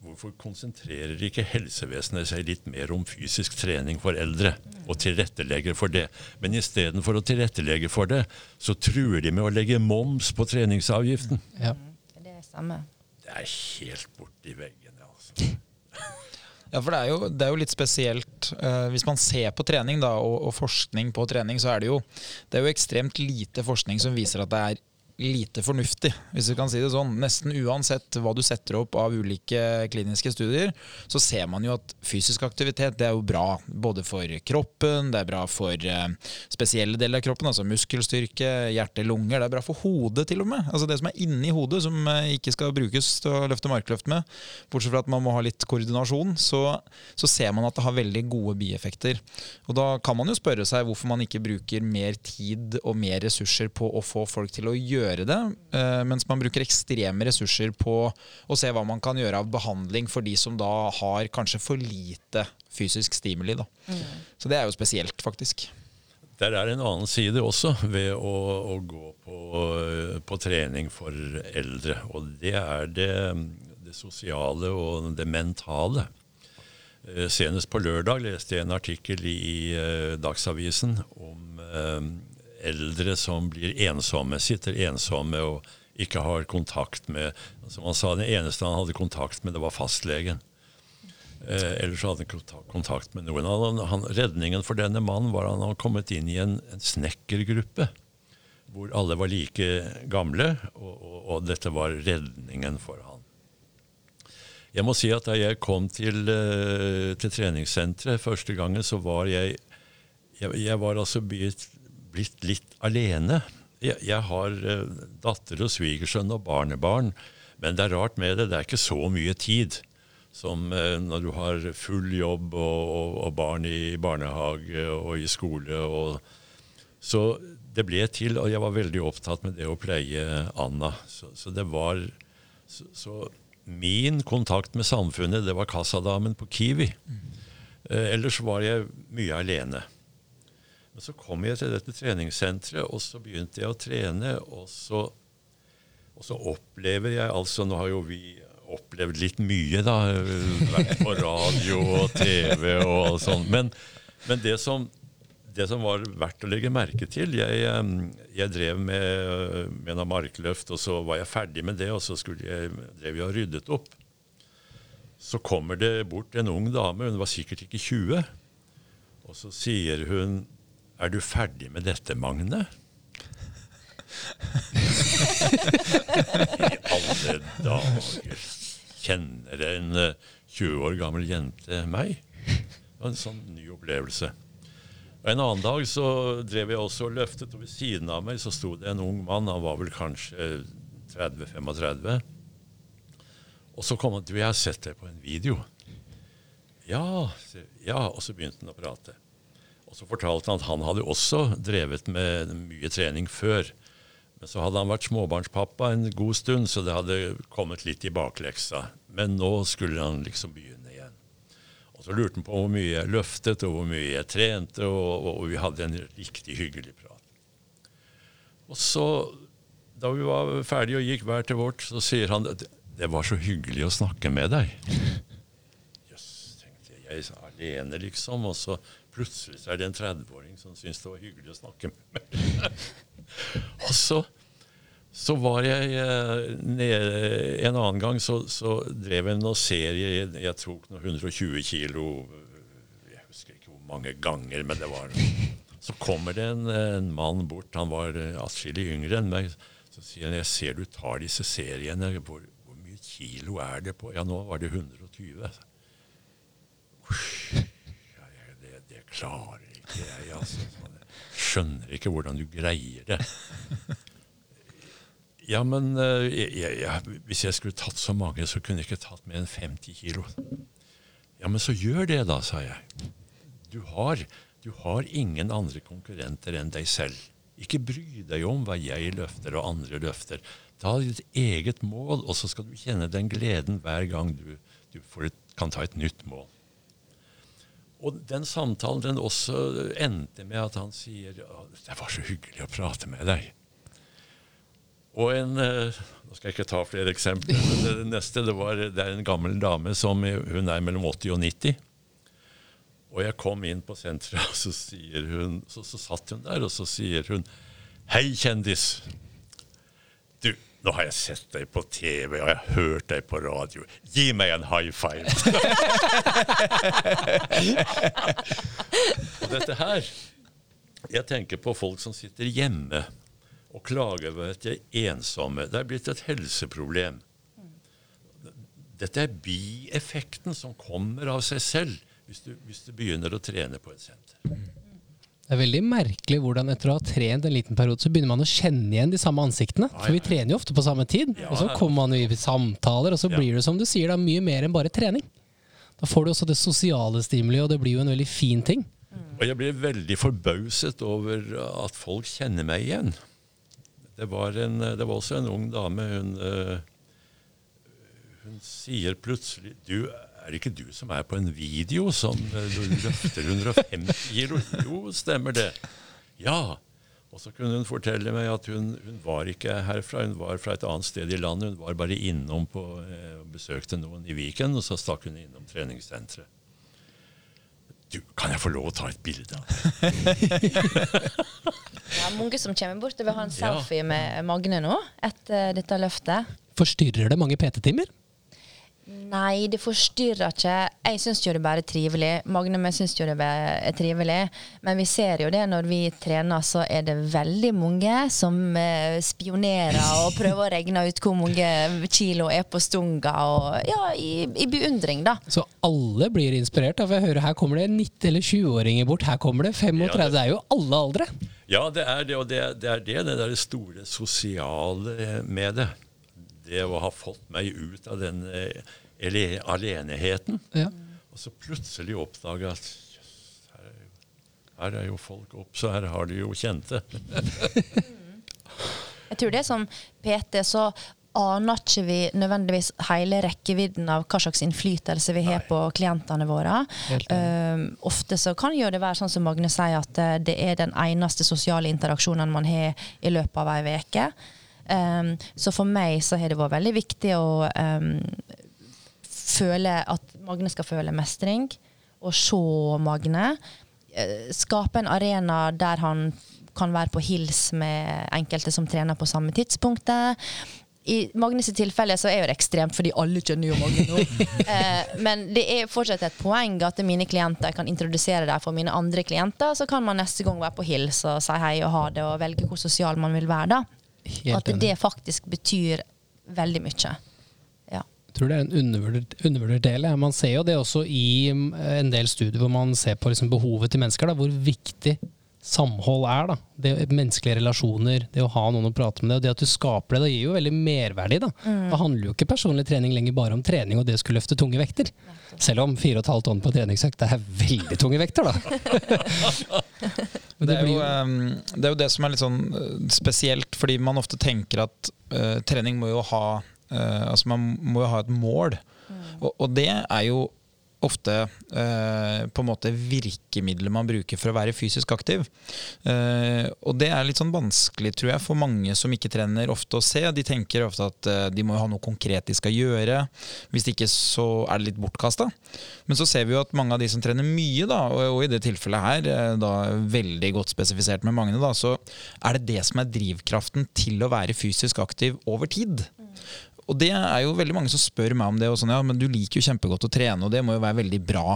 hvorfor konsentrerer ikke helsevesenet seg litt mer om fysisk trening for eldre, og tilrettelegger for det? Men istedenfor å tilrettelegge for det, så truer de med å legge moms på treningsavgiften. Ja. Det stemmer. Det er helt borti veggene, altså. Ja, for det er jo, det er jo litt spesielt. Uh, hvis man ser på trening da, og, og forskning på trening, så er det jo, det er jo ekstremt lite forskning som viser at det er lite fornuftig, hvis vi kan si det sånn. Nesten uansett hva du setter opp av ulike kliniske studier, så ser man jo at fysisk aktivitet det er jo bra. Både for kroppen, det er bra for eh, spesielle deler av kroppen, altså muskelstyrke, hjerte, lunger. Det er bra for hodet til og med. Altså det som er inni hodet, som eh, ikke skal brukes til å løfte markløft med. Bortsett fra at man må ha litt koordinasjon, så, så ser man at det har veldig gode bieffekter. Og da kan man jo spørre seg hvorfor man ikke bruker mer tid og mer ressurser på å få folk til å gjøre det, eh, mens man bruker ekstreme ressurser på å se hva man kan gjøre av behandling for de som da har kanskje for lite fysisk stimuli. Da. Så det er jo spesielt, faktisk. Der er en annen side også ved å, å gå på, på trening for eldre. Og det er det, det sosiale og det mentale. Eh, Senest på lørdag leste jeg en artikkel i eh, Dagsavisen om eh, eldre som blir ensomme, sitter ensomme og ikke har kontakt med Som han sa, den eneste han hadde kontakt med, det var fastlegen. Eh, ellers hadde han kontakt med noen. Han, han, redningen for denne mannen var at han hadde kommet inn i en, en snekkergruppe. Hvor alle var like gamle, og, og, og, dette var redningen for han. Jeg må si at Da jeg kom til, uh, til treningssenteret første gangen, så var jeg Jeg, jeg var altså blitt, blitt litt alene. Jeg, jeg har uh, datter og svigersønn og barnebarn, men det er rart med det. Det er ikke så mye tid som eh, når du har full jobb og, og, og, barn i barnehage og i skole. Og, så det ble til, og jeg var veldig opptatt med det å pleie Anna. Så, så det var så, så, min kontakt med samfunnet, det var kassadamen på Kiwi. Mm. Eh, ellers var jeg mye alene. Men så kom jeg til dette treningssenteret, og så begynte jeg å trene. Og så, og så opplever jeg altså Nå har jo vi opplevd litt mye, da. Vært på radio og TV og sånn. Men, men det, som, det, som, var verdt å legge merke til Jeg, jeg drev med, med noen markløft, og så var jeg ferdig med det, og så jeg, drev jeg og ryddet opp. Så kommer det bort en ung dame, hun var sikkert ikke 20, og så sier hun Er du ferdig med dette, Magne? I alle dager kjenner en 20 eh, år gammel jente meg. Det var en sånn ny opplevelse. Og En annen dag så drev jeg også og løftet, og ved siden av meg så sto det en ung mann. Han var vel kanskje 30-35. Og så kom han til 'Jeg har sett deg på en video'. Ja, ja, og så begynte han å prate. Og så fortalte han at han hadde også drevet med mye trening før. Men så hadde han vært småbarnspappa en god stund, så det hadde kommet litt i bakleksa. Men nå skulle han liksom begynne igjen. Og Så lurte han på hvor mye jeg løftet, og hvor mye jeg trente, og, og, vi hadde en riktig hyggelig prat. Og så, da vi var ferdige og gikk hver til vårt, så sier han at det var så hyggelig å snakke med deg. Jøss, yes, tenkte jeg. Jeg er alene, liksom. Og så plutselig så er det en 30-åring som syns det var hyggelig å snakke med. Og så, så var jeg eh, nede En annen gang så, så drev jeg noen serie. Jeg tok noen 120 kilo Jeg husker ikke hvor mange ganger, men det var Så kommer det en, en mann bort. Han var atskillig yngre enn meg. Så sier han jeg ser du tar disse seriene. Hvor, hvor mye kilo er det på? Ja, nå var det 120. Ja, det, det klarer ikke jeg, altså skjønner ikke hvordan du greier det. Ja, men eh, jeg, jeg, hvis jeg skulle tatt så mange, så kunne jeg ikke tatt mer enn 50 kilo. Ja, men så gjør det, da, sa jeg. Du har, du har ingen andre konkurrenter enn deg selv. Ikke bry deg om hva jeg løfter og andre løfter. Ta ditt eget mål, og så skal du kjenne den gleden hver gang du, du et, kan ta et nytt mål. Og den samtalen den også endte med at han sier det var så hyggelig å prate med deg. Og en eh, Nå skal jeg ikke ta flere eksempler. men Det neste det, var, det er en gammel dame som hun er mellom 80 og 90. Og jeg kom inn på senteret, og så, sier hun, så, så satt hun der, og så sier hun Hei, kjendis. Nå har jeg sett deg på TV og jeg har hørt deg på radio. Gi meg en high five! og dette her Jeg tenker på folk som sitter hjemme og klager over at de er ensomme. Det er blitt et helseproblem. Dette er bieffekten som kommer av seg selv hvis du, hvis du begynner å trene på et senter. Det er veldig merkelig hvordan etter å ha trent en liten periode, så begynner man å kjenne igjen de samme ansiktene. For vi trener jo ofte på samme tid. Og så kommer man jo i samtaler, og så blir det som du sier, da, mye mer enn bare trening. Da får du også det sosiale stimuli, og det blir jo en veldig fin ting. Og jeg blir veldig forbauset over at folk kjenner meg igjen. Det var, en, det var også en ung dame. Hun, eh, hun sier plutselig du er det ikke du som er på en video som eh, løfter 150 kilo? Jo, stemmer det. Ja. Og så kunne hun fortelle meg at hun, hun, var ikke herfra, hun var fra et annet sted i landet. Hun var bare innom på, eh, besøkte noen i Viken, og så stakk hun innom treningssenteret. Du, kan jeg få lov å ta et bilde av deg? Det er mange som kommer bort og vil ha en Ja. selfie med Magne nå, etter dette løftet. Forstyrrer det mange PT-timer? Nei, det forstyrrer ikke. Jeg syns jo det bare er trivelig. Magne og jeg syns jo det bare er trivelig. Men vi ser jo det når vi trener, så er det veldig mange som eh, spionerer og prøver å regne ut hvor mange kilo er på stunga, og ja, i, i beundring, da. Så alle blir inspirert. Da, for jeg hører Her kommer det 90- eller 20-åringer bort. Her kommer det 35. Ja, det- det er jo alle aldre. Ja, det er det, og det, det er det, det der store sosiale med det. Det å ha fått meg ut av den eh, ele- aleneheten. Ja. Og så plutselig oppdage at jøss, her, er her er jo folk opp, så her har de jo kjente. Jeg tror det som PT, så aner ikke vi nødvendigvis hele rekkevidden av hva slags innflytelse vi har Nei. på klientene våre. Um, ofte så kan jo det være sånn som Magne sier, at eh, det er den eneste sosiale interaksjonen man har i løpet av ei uke. Um, så for meg så har det vært veldig viktig å um, føle at Magne skal føle mestring, og se Magne. Eh, Skape en arena der han kan være på hils med enkelte som trener på samme tidspunktet. I Magnes tilfelle så er det ekstremt, fordi alle kjenner jo Magne nå. eh, men det er fortsatt et poeng at mine klienter kan introdusere dem for mine andre klienter. Så kan man neste gang være på hils og si hei og ha det, og velge hvor sosial man vil være da. Helt at enig. det faktisk betyr veldig mye. Tror det er en undervurdert, undervurdert del. Man ser jo det også i mm, en del studier hvor man ser på liksom behovet til mennesker. Da, hvor viktig samhold er. Da. Det Menneskelige relasjoner, det å ha noen å prate med. Det, og det at du skaper det, det gir jo veldig merverdi. Da. Det handler jo ikke personlig trening lenger bare om trening og det å skulle løfte tunge vekter. Selv om 4,5 tonn på treningsøkt det er veldig tunge vekter, da. Det er, jo, ehm, det er jo det som er litt sånn eh, spesielt, fordi man ofte tenker at uh, trening må jo ha Altså man må jo ha et mål. Og, og det er jo ofte eh, på en måte virkemidlet man bruker for å være fysisk aktiv. Eh, og det er litt sånn vanskelig, tror jeg, for mange som ikke trener ofte å se. De tenker ofte at eh, de må ha noe konkret de skal gjøre. Hvis ikke så er det litt bortkasta. Men så ser vi jo at mange av de som trener mye, da, og, og i det tilfellet her, eh, da veldig godt spesifisert med Magne, da, så er det det som er drivkraften til å være fysisk aktiv over tid. Og det er jo veldig mange som spør meg om det. Sånn, ja, men du liker jo kjempegodt å trene, og det må jo være veldig bra.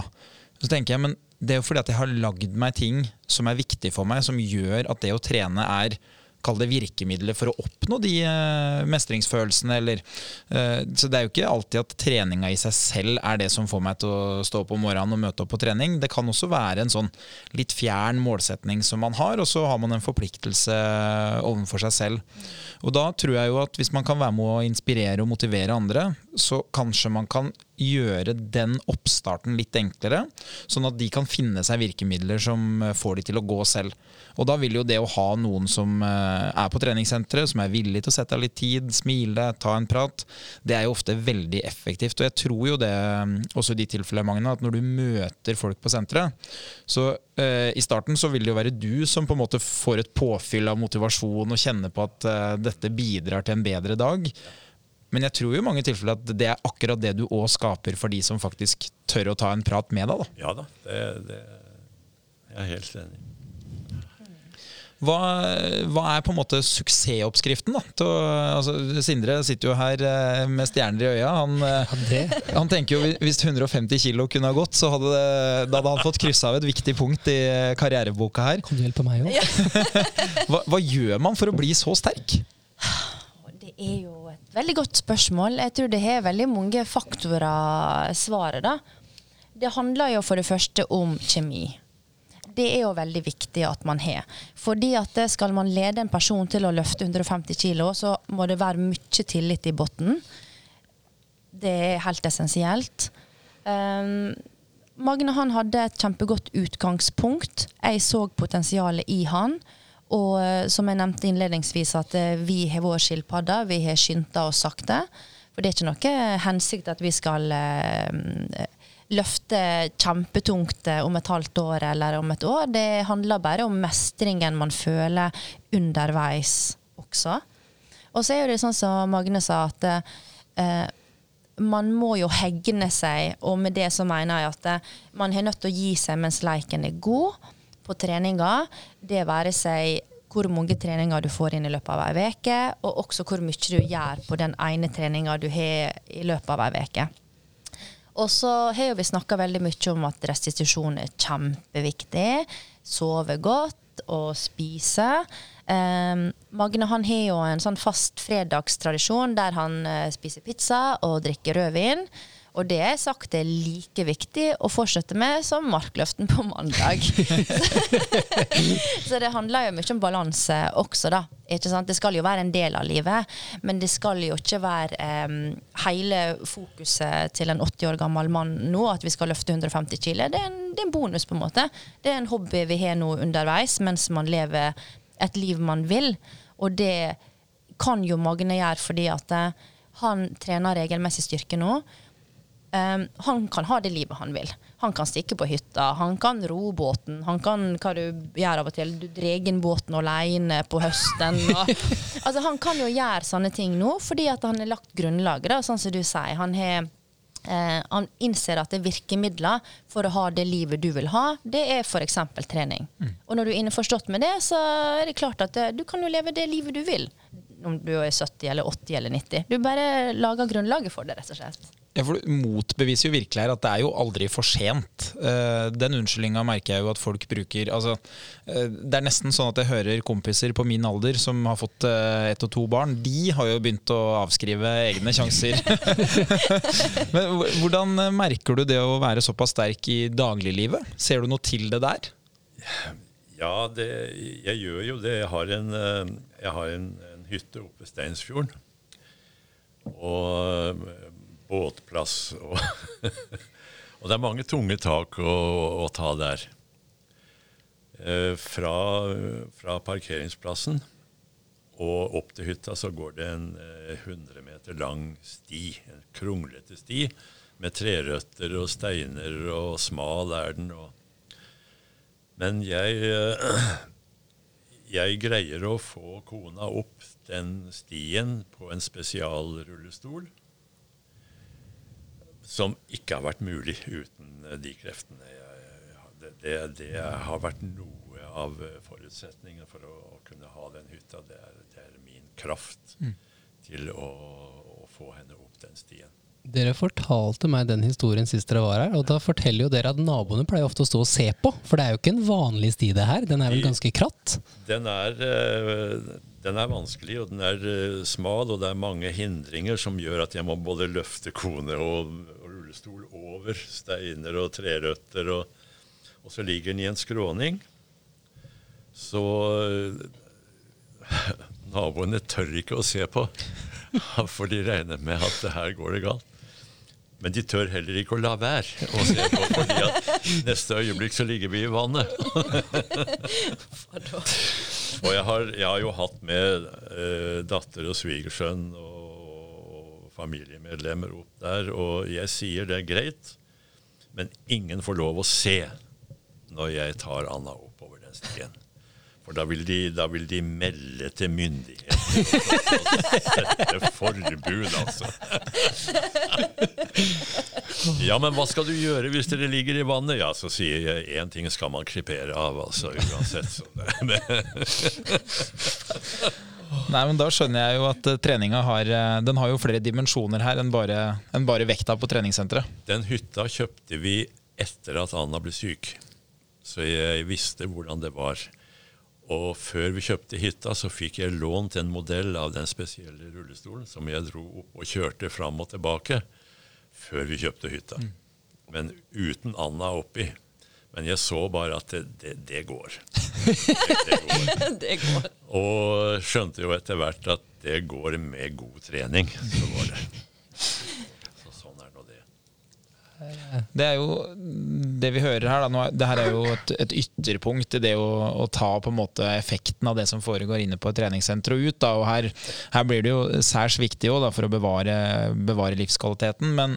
Så tenker jeg, men det er jo fordi at jeg har lagd meg ting som er viktig for meg, som gjør at det å trene er Kall det virkemidler for å oppnå de eh, mestringsfølelsene, eller eh, Så det er jo ikke alltid at treninga i seg selv er det som får meg til å stå opp om morgenen og møte opp på trening. Det kan også være en sånn litt fjern målsetning som man har, og så har man en forpliktelse overfor seg selv. Og da tror jeg jo at hvis man kan være med å inspirere og motivere andre, så kanskje man kan gjøre den oppstarten litt enklere, sånn at de kan finne seg virkemidler som eh, får de til å gå selv. Og da vil jo det å ha noen som eh, er på treningssenteret, som er villig til å sette av litt tid, smile, ta en prat, det er jo ofte veldig effektivt. Og jeg tror jo det, eh, også i de tilfellene, Magne, at når du møter folk på senteret, så eh, i starten så vil det jo være du som på en måte får et påfyll av motivasjon og kjenner på at eh, dette bidrar til en bedre dag. Men jeg tror jo i mange tilfeller at det er akkurat det du òg skaper for de som faktisk tør å ta en prat med deg. da. Ja da, det, det jeg er helt enig. Hva, hva er på en måte suksessoppskriften? da? Til, altså, Sindre sitter jo her eh, med stjerner i øya. Han, eh, Ja, det. han tenker jo hvis 150 kilo kunne ha gått, så hadde, det, da hadde han fått kryssa av et viktig punkt i karriereboka her. Kan du hjelpe meg òg? Hva, hva gjør man for å bli så sterk? Det er jo veldig godt spørsmål. Jeg tror det har veldig mange faktorer svaret, da. Det handler jo for det første om kjemi. Det er jo veldig viktig at man har. Fordi at skal man lede en person til å løfte 150 kg, så må det være mye tillit i bunnen. Det er helt essensielt. Um, Magne han hadde et kjempegodt utgangspunkt. Jeg så potensialet i han. Og eh, som jeg nevnte innledningsvis, at eh, vi har vår skilpadde. Vi har skynda oss sakte. For det er ikke noe hensikt at vi skal eh, løfte kjempetungt om et halvt år eller om et år. Det handler bare om mestringen man føler underveis også. Og så er det sånn som Magne sa, at eh, man må jo hegne seg, og med det så mener jeg at man har nødt til å gi seg mens leiken er god på treninger, Det være seg hvor mange treninger du får inn i løpet av ei uke, og også hvor mye du gjør på den ene treninga du har i løpet av ei uke. Og så har vi snakka veldig mye om at restitusjon er kjempeviktig. Sove godt og spise. Um, Magne han har jo en sånn fast fredagstradisjon der han uh, spiser pizza og drikker rødvin. Og det er sagt er like viktig å fortsette med som markløften på mandag. så det handler jo mye om balanse også, da. Det skal jo være en del av livet, men det skal jo ikke være um, hele fokuset til en 80 år gammel mann nå at vi skal løfte 150 kg. Det, det, er en bonus, på en måte. Det er en hobby vi har nå underveis mens man lever et liv man vil. Og det kan jo Magne gjøre fordi at uh, han trener regelmessig styrke nå. Um, han kan ha det livet han vil. Han kan stikke på hytta, han kan ro båten. Han kan hva du gjør av og til. Du drar inn båten alene på høsten. Og, altså, han kan jo gjøre sånne ting nå fordi at han har lagt grunnlaget, da, sånn som du sier. Han, har, eh, han innser at det er virkemidler for å ha det livet du vil ha. Det er f.eks. trening. Mm. Og når du er innforstått med det, så er det klart at det, du kan jo leve det livet du vil. Om du er 70 eller 80 eller 90. Du bare lager grunnlaget for det, rett og slett. Ja, for Du motbeviser jo virkelig her at det er jo aldri for sent. Uh, den unnskyldninga merker jeg jo at folk bruker. Altså, uh, det er nesten sånn at jeg hører kompiser på min alder som har fått uh, ett og to barn. De har jo begynt å avskrive egne sjanser. Men Hvordan merker du det å være såpass sterk i dagliglivet? Ser du noe til det der? Ja, det, jeg gjør jo det. Jeg har en, jeg har en, en hytte oppe ved Steinsfjorden. Og båtplass. Og, og, det er mange tunge tak å, å ta der. Eh, fra, fra, parkeringsplassen og opp til hytta så går det en eh, 100 meter lang sti, en kronglete sti, med trerøtter og steiner, og smal er den. Og Men jeg, eh, jeg greier å få kona opp den stien på en spesialrullestol som ikke har vært mulig uten de kreftene. Det, det, det har vært noe av forutsetningen for å, å kunne ha den hytta. Det er, det er min kraft mm. til å, å, få henne opp den stien. Dere fortalte meg den historien sist dere var her, og da forteller jo dere at naboene pleier ofte å stå og se på. For det er jo ikke en vanlig sti, det her. Den er vel ganske kratt? Den er, eh, den er vanskelig, og den er uh, smal, og det er mange hindringer som gjør at jeg må både løfte kone og, og rullestol over steiner og trerøtter, og, og, så ligger den i en skråning. Så uh, naboene tør ikke å se på, for de regner med at det her går det galt. Men de tør heller ikke å la være å se på, fordi at neste øyeblikk så ligger vi i vannet. og jeg har, jeg har, jo hatt med eh, datter og svigersønn og familiemedlemmer opp der, og jeg sier det er greit, men ingen får lov å se når jeg tar Anna oppover den stien. For da vil, de, da vil de melde til myndighetene. Sette forbud, altså. Ja, men hva skal du gjøre hvis dere ligger i vannet? Ja, så sier jeg én ting skal man klippere av, altså. Uansett. Nei, men Da skjønner jeg jo at uh, treninga har, uh, den har jo flere dimensjoner her enn bare, enn bare vekta på treningssenteret. Den hytta kjøpte vi etter at Anna ble syk, så jeg visste hvordan det var. Og før vi kjøpte hytta, så fikk jeg lånt en modell av den spesielle rullestolen som jeg dro opp og kjørte fram og tilbake før vi kjøpte hytta. Mm. Men uten Anna oppi. Men jeg så bare at det, det, det går. Det, går. det går. Og skjønte jo etter hvert at det går med god trening. Så var det. Det er jo det vi hører her. Da, nå, det her er jo et, et ytterpunkt i det å, å, ta på en måte effekten av det som foregår inne på et treningssenter og ut. Da, og her, her, blir det jo særs viktig også, da, for å bevare, bevare, livskvaliteten. Men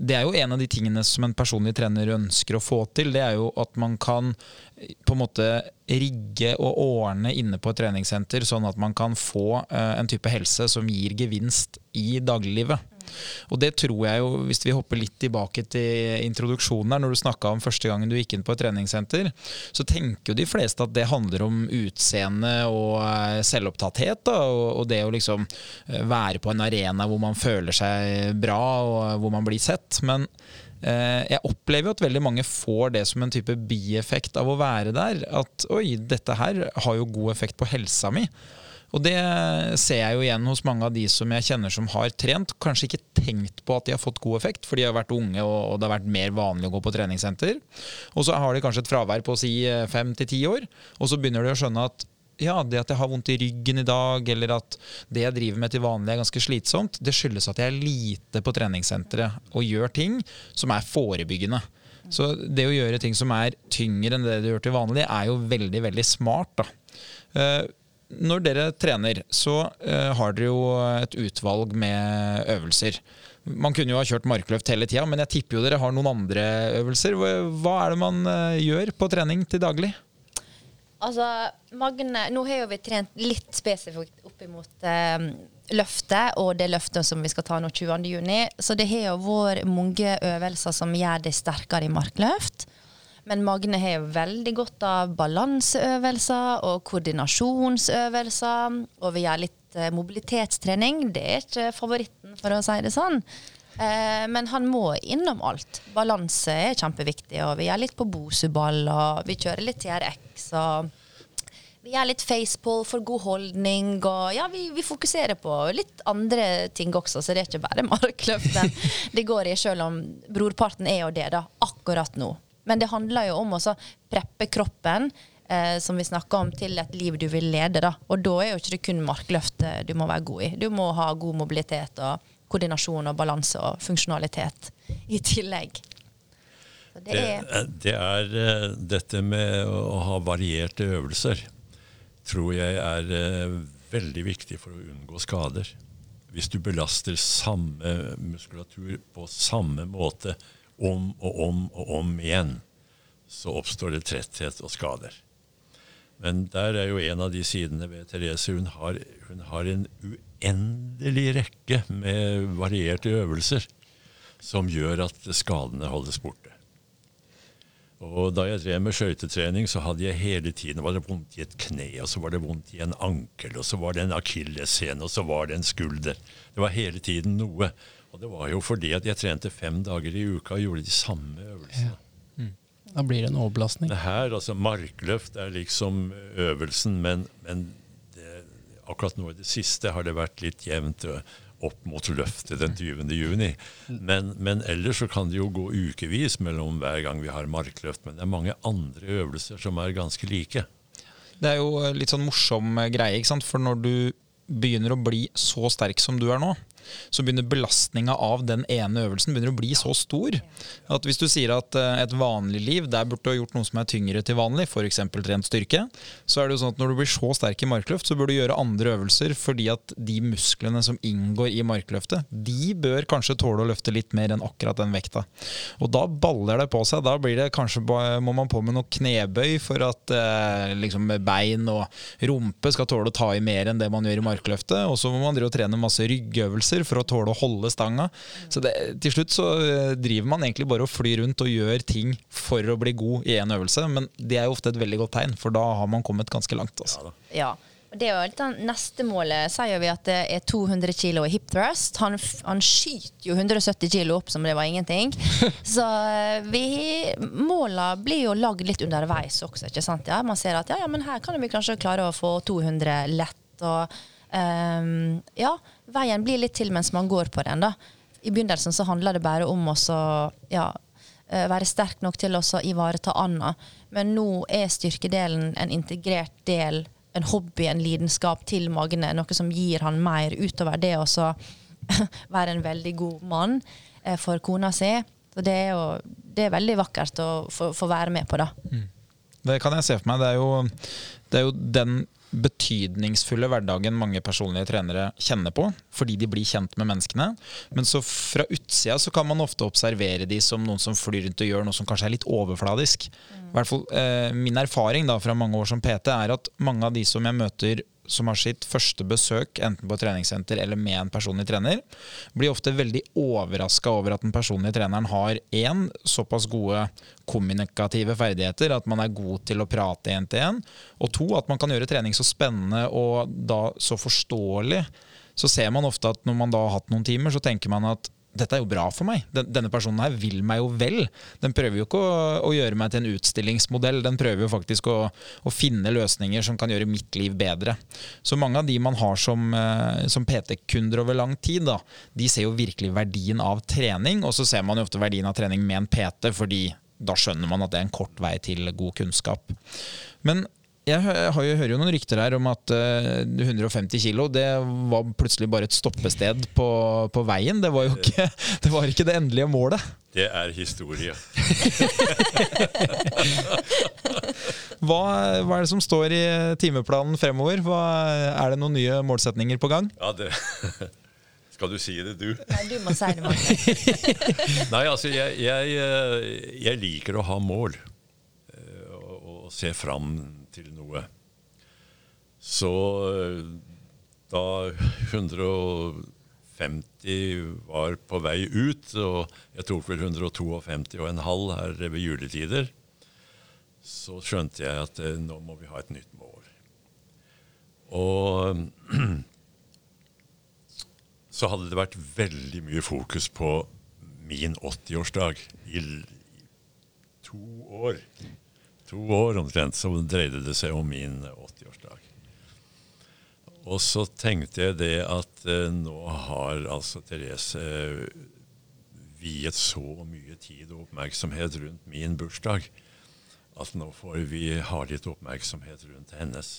det er jo en av de tingene som en personlig trener ønsker å få til. Det er jo at man kan på en måte rigge og ordne inne på et treningssenter, sånn at man kan få uh, en type helse som gir gevinst i dagliglivet. Og det tror jeg jo, hvis vi hopper litt tilbake til introduksjonen her, når du snakka om første gangen du gikk inn på et treningssenter, så tenker jo de fleste at det handler om utseende og eh, selvopptatthet. Da, og det å liksom eh, være på en arena hvor man føler seg bra og hvor man blir sett. Men Eh, jeg opplever jo at veldig mange får det som en type bieffekt av å være der. At oi, dette her har jo god effekt på helsa mi. Og det ser jeg jo igjen hos mange av de som jeg kjenner som har trent. Kanskje ikke tenkt på at de har fått god effekt, for de har vært unge og det har vært mer vanlig å gå på treningssenter. Og så har de kanskje et fravær på å si fem til ti år, og så begynner de å skjønne at ja, det at jeg har vondt i ryggen i dag, eller at det jeg driver med til vanlig er ganske slitsomt, det skyldes at jeg er lite på treningssenteret og gjør ting som er forebyggende. Så det å gjøre ting som er tyngre enn det du gjør til vanlig, er jo veldig, veldig smart. da. Eh, når dere trener, så uh, har dere jo et utvalg med øvelser. Man kunne jo ha kjørt markløft hele tida, men jeg tipper jo dere har noen andre øvelser. Hva er det man uh, gjør på trening til daglig? Altså, Magne, Nå har jo vi trent litt spesifikt opp imot eh, løftet og det løftet som vi skal ta nå 20.6. Så det har jo vært mange øvelser som gjør det sterkere i markløft. Men Magne har jo veldig godt av balanseøvelser og koordinasjonsøvelser. Og vi gjør litt eh, mobilitetstrening. Det er ikke favoritten, for å si det sånn. Eh, men han må innom alt. Balanse er kjempeviktig. Og vi gjør litt på bosuball, og vi kjører litt TRX. og vi gjør litt facepull for god holdning, og ja, vi, vi, fokuserer på litt andre ting også, så det er ikke bare markløften det går i, selv om brorparten er jo det, da, akkurat nå. Men det handler jo om å preppe kroppen, eh, som vi snakka om, til et liv du vil lede. Da. Og da er jo ikke det kun markløft du må være god i. Du må ha god mobilitet og koordinasjon og balanse og funksjonalitet i tillegg. Det er, det, det er, eh, dette med å ha varierte øvelser tror jeg er eh, veldig viktig for å unngå skader. Hvis du belaster samme muskulatur på samme måte om og om og om igjen, så oppstår det tretthet og skader. Men der er jo en av de sidene ved Therese. Hun har, hun har en uendelig rekke med varierte øvelser som gjør at skadene holdes borte. Og Da jeg drev med skøytetrening, så hadde jeg hele tiden var det vondt i et kne, og så var det vondt i en ankel, og så var det en akilleshæl, og så var det en skulder. Det var hele tiden noe. Og det var jo fordi at jeg trente fem dager i uka og gjorde de samme øvelsene. Ja. Mm. Da blir det en overbelastning. Det her, altså Markløft er liksom øvelsen, men, men det, akkurat nå i det siste har det vært litt jevnt opp mot løftet den 20. juni. Men, men, ellers så kan det jo gå ukevis mellom hver gang vi har markløft. Men det er mange andre øvelser som er ganske like. Det er jo litt sånn morsom greie, ikke sant? for når du begynner å bli så sterk som du er nå, så begynner belastninga av den ene øvelsen begynner å bli så stor at hvis du sier at eh, et vanlig liv, der burde du ha gjort noe som er tyngre til vanlig, f.eks. trent styrke, så er det jo sånn at når du blir så sterk i markløft, så bør du gjøre andre øvelser fordi at de musklene som inngår i markløftet, de bør kanskje tåle å løfte litt mer enn akkurat den vekta. Og da baller det på seg. Da blir det kanskje må man på med noe knebøy for at eh, liksom bein og rumpe skal tåle å ta i mer enn det man gjør i markløftet. Og så må man drive og trene masse ryggøvelser muskler for å tåle å holde stanga. Så det, til slutt så eh, driver man egentlig bare og flyr rundt og gjør ting for å bli god i én øvelse, men det er jo ofte et veldig godt tegn, for da har man kommet ganske langt. Altså. Ja, det er jo litt den Neste målet sier vi at det er 200 kg hip thrust. Han, han, skyter jo 170 kg opp som det var ingenting. Så eh, vi, måla blir jo lagd litt underveis også. ikke sant? Ja, man ser at ja, ja, men her kan vi kanskje klare å få 200 lett. og um, ja, veien blir litt til mens man går på den. da. I begynnelsen så handler det bare om å ja, eh, være sterk nok til å ivareta Anna. Men nå er styrkedelen en integrert del, en hobby, en lidenskap til Magne. Noe som gir han mer utover det å være en veldig god mann eh, for kona si. Så det er jo det er veldig vakkert å få, få være med på, da. Mm. Det kan jeg se for meg. Det er jo, det er jo den betydningsfulle hverdagen mange personlige trenere kjenner på, fordi de blir kjent med menneskene. Men så fra utsida så kan man ofte observere de som noen som flyr rundt og gjør noe som kanskje er litt overfladisk. Mm. hvert fall, eh, min erfaring da fra mange år som PT er at mange av de som jeg møter som har sitt første besøk enten på treningssenter eller med en personlig trener, blir ofte veldig overraska over at den personlige treneren har én såpass gode kommunikative ferdigheter at man er god til å prate én til én, og to at man kan gjøre trening så spennende og da så forståelig. Så ser man ofte at når man da har hatt noen timer, så tenker man at dette er jo bra for meg. Denne personen her vil meg jo vel. Den prøver jo ikke å, å gjøre meg til en utstillingsmodell, den prøver jo faktisk å, å, finne løsninger som kan gjøre mitt liv bedre. Så mange av de man har som, eh, som PT-kunder over lang tid, da, de ser jo virkelig verdien av trening, og så ser man jo ofte verdien av trening med en PT, fordi da skjønner man at det er en kort vei til god kunnskap. Men jeg hører jo noen rykter her om at 150 eh, kilo det var plutselig bare et stoppested på, på veien. Det var jo ikke det, var ikke det endelige målet. Det er historie. hva, hva, er det som står i timeplanen fremover? Hva, er det noen nye målsetninger på gang? Ja, det... Skal du si det, du? Nei, du må si det, Nei, altså, jeg, jeg, eh, jeg, liker å ha mål. Eh, og, og se fram. Så eh, da 150 var på vei ut, og jeg tok vel 152 og en halv her ved juletider, så skjønte jeg at eh, nå må vi ha et nytt mål. Og så hadde det vært veldig mye fokus på min 80-årsdag i to år to år omtrent, så dreide det seg om min 80-årsdag. Og så tenkte jeg det at eh, nå har altså Therese eh, viet så mye tid og oppmerksomhet rundt min bursdag at nå får vi ha litt oppmerksomhet rundt hennes.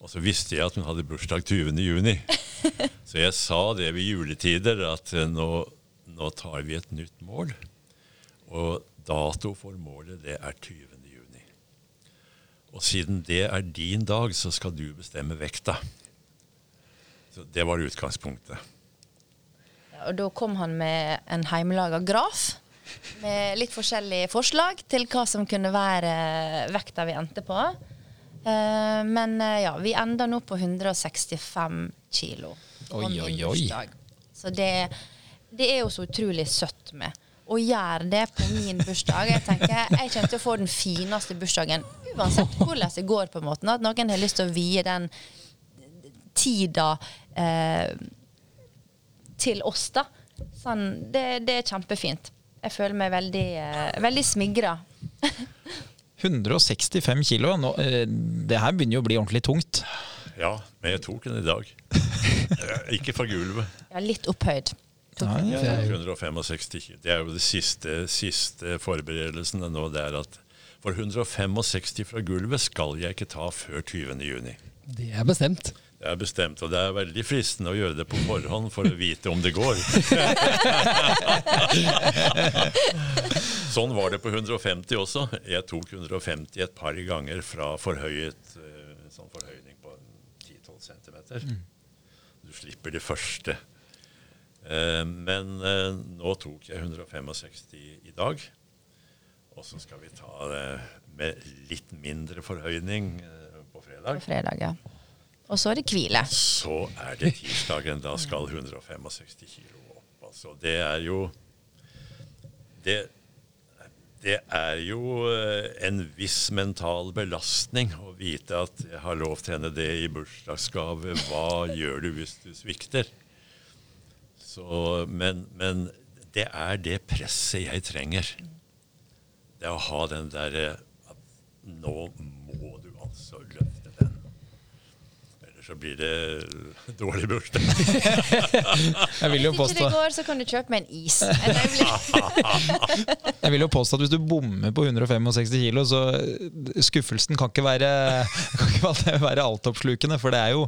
Og så visste jeg at hun hadde bursdag 20.6. Så jeg sa det ved juletider, at eh, nå, nå tar vi et nytt mål. Og dato for målet, det er 20. Og siden det er din dag, så skal du bestemme vekta. Så Det var utgangspunktet. Ja, og da kom han med en heimelaga graf med litt forskjellige forslag til hva som kunne være vekta vi endte på. Uh, men uh, ja, vi ender nå på 165 kilo. Oi, oi, oi. Så det, det er jo så utrolig søtt med å gjøre det på min bursdag. Jeg tenker, jeg kommer til å få den fineste bursdagen uansett hvordan det går. på en måte, At noen har lyst til å vie den tida eh, til oss, da. Sånn, det, det, er kjempefint. Jeg føler meg veldig, eh, veldig smigra. 165 kilo. Nå, eh, det her begynner jo å bli ordentlig tungt. Ja, men jeg tok den i dag. Ikke fra gulvet. Ja, litt opphøyd. Ja, 165 Det er jo det siste, siste forberedelsen nå. Det er at for 165 fra gulvet skal jeg ikke ta før 20.6. Det er bestemt. Det er bestemt, og det er veldig fristende å gjøre det på forhånd for å vite om det går. sånn var det på 150 også. Jeg tok 150 et par ganger fra forhøyet eh, sånn forhøyning på 10-12 cm. Mm. Du slipper det første. Eh, men eh, nå tok jeg 165 i dag. Og så skal vi ta det med litt mindre forhøyning på fredag. På fredag, ja. Og så er det hvile. Så er det tirsdagen. Da skal 165 kilo opp. Altså, det er jo det, det er jo en viss mental belastning å vite at jeg har lovt henne det i bursdagsgave. Hva gjør du hvis du svikter? Så, men, men, det er det presset jeg trenger. Det å ha den derre Nå må du altså løfte den. Ellers så blir det dårlig bursdag. jeg vil jo påstå Hvis ikke det går, så kan du kjøpe meg en is. jeg vil jo påstå at hvis du bommer på 165 kilo, så skuffelsen kan ikke være, kan ikke være altoppslukende. For det er, jo,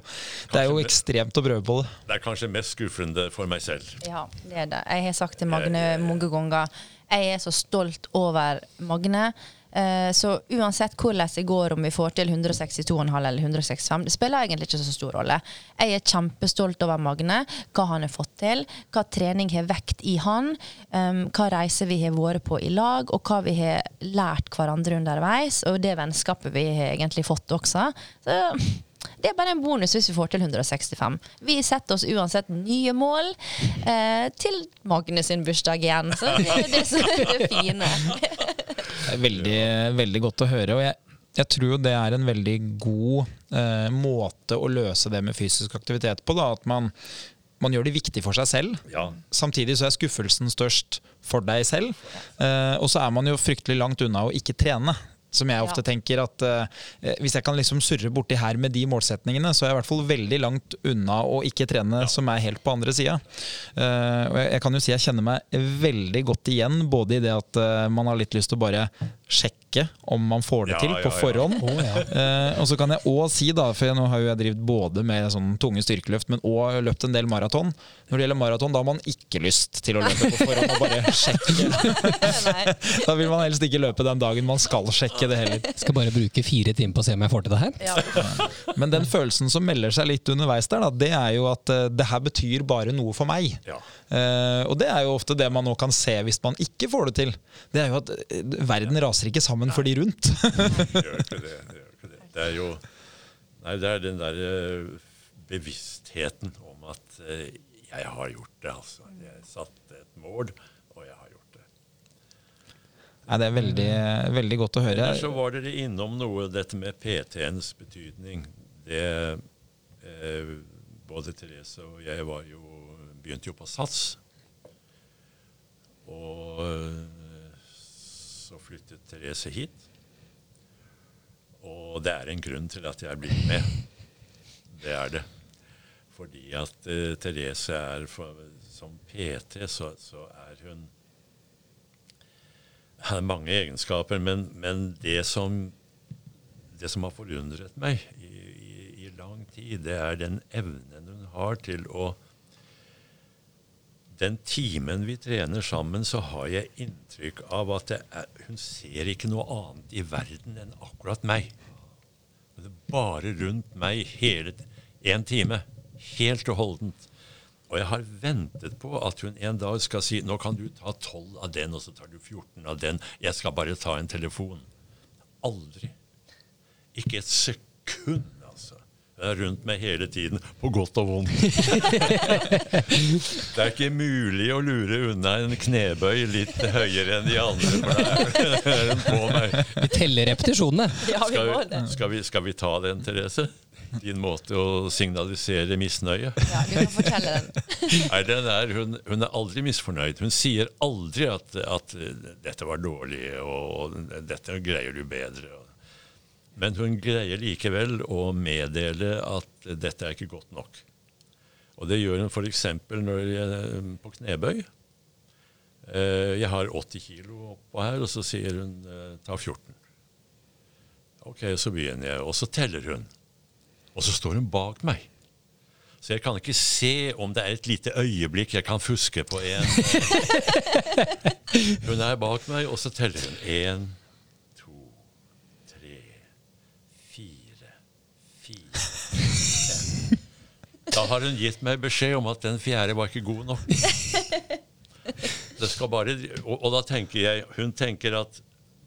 det er jo ekstremt å prøve på det. Det er kanskje mest skuffende for meg selv. Ja, det er det. Jeg har sagt til Magne mange ganger jeg er så stolt over Magne. Eh, så uansett hvordan det går, om vi får til 162,5 eller 165, det spiller egentlig ikke så stor rolle. Jeg er kjempestolt over Magne, hva han har fått til, hva trening har vekt i han, um, hva reiser vi har vært på i lag, og hva vi har lært hverandre underveis, og det vennskapet vi har egentlig fått også. Så Det er bare en bonus hvis vi får til 165. Vi setter oss uansett nye mål eh, til Magne sin bursdag igjen. Så det er det som er det fine. Det er veldig, veldig godt å høre. og jeg jeg tror det er en veldig god eh, måte å løse det med fysisk aktivitet på. Da, at man, man gjør det viktig for seg selv. Ja. Samtidig så er skuffelsen størst for deg selv. Eh, og så er man jo fryktelig langt unna å ikke trene. Som jeg ofte Ja. tenker at uh, Hvis jeg kan liksom surre borti her med de målsetningene, så er jeg i hvert fall veldig langt unna å ikke trene, som er helt på andre sida. Uh, jeg, jeg kan jo si jeg kjenner meg veldig godt igjen, både i det at uh, man har litt lyst til å bare sjekke om man får det Ja, til på ja. forhånd. Oh, ja. Eh, og så kan jeg òg si, da, for nå har jo jeg drevet både med sånn tunge styrkeløft, men òg løpt en del maraton. Når det gjelder maraton, da har man ikke lyst til å løpe på forhånd og bare sjekke. Da vil man helst ikke løpe den dagen man skal sjekke det heller. Skal bare bruke fire timer på å se om jeg får til det her. Ja. Men den følelsen som melder seg litt underveis der, da, det er jo at uh, det her betyr bare noe for meg. Eh, og det er jo ofte det man nå kan se hvis man ikke får det til. Det er jo at eh, verden raser ikke sammen for de rundt. Det gjør ikke det. Det, gjør ikke det. det er jo Nei, det er den der eh, bevisstheten om at uh, jeg har gjort det, altså. Jeg satte et mål, og jeg har gjort det. Nei, det er veldig, veldig godt å høre. Eller så var dere innom noe, dette med PT-ens betydning. Det uh, Både Therese og jeg var jo, begynte jo på SATS. Og eh, så flyttet Therese hit. Og det er en grunn til at jeg blitt med. Det er det. Fordi at uh, Therese er for, Som PT så, så er hun har mange egenskaper, men, men det, som, det som har forundret meg i, i, i lang tid, det er den evnen hun har til å Den timen vi trener sammen, så har jeg inntrykk av at er, hun ser ikke noe annet i verden enn akkurat meg. Det er bare rundt meg hele én time. Helt og holdent. Og jeg har ventet på at hun en dag skal si nå kan du ta 12 av den, og så tar du 14 av den. Jeg skal bare ta en telefon. Aldri. Ikke et sekund, rundt meg hele tiden, på godt og vondt. det er ikke mulig å lure unna en knebøy litt høyere enn de andre, for er på meg. Vi teller repetisjonene. Ja, vi Skal vi, skal, vi, skal vi ta den, Therese? Din måte å signalisere misnøye? Ja, du kan fortelle den. Nei, den er, hun, hun er aldri misfornøyd. Hun sier aldri at, at eh, 'dette var dårlig', og 'dette greier du bedre'. Men hun greier likevel å meddele at 'dette er ikke godt nok'. Og det gjør hun f.eks. jeg på knebøy. Eh, Jeg har 80 kilo oppå her, og så sier hun eh, 'ta 14'. Ok, så begynner jeg, og så teller hun. Og så står hun bak meg. Så jeg kan ikke se om det er et lite øyeblikk jeg kan fuske på en. Hun er bak meg, og så teller hun. Én, to, tre, fire, fire, fem. Da har hun gitt meg beskjed om at den fjerde var ikke god nok. Det skal bare, og, og da tenker jeg Hun tenker at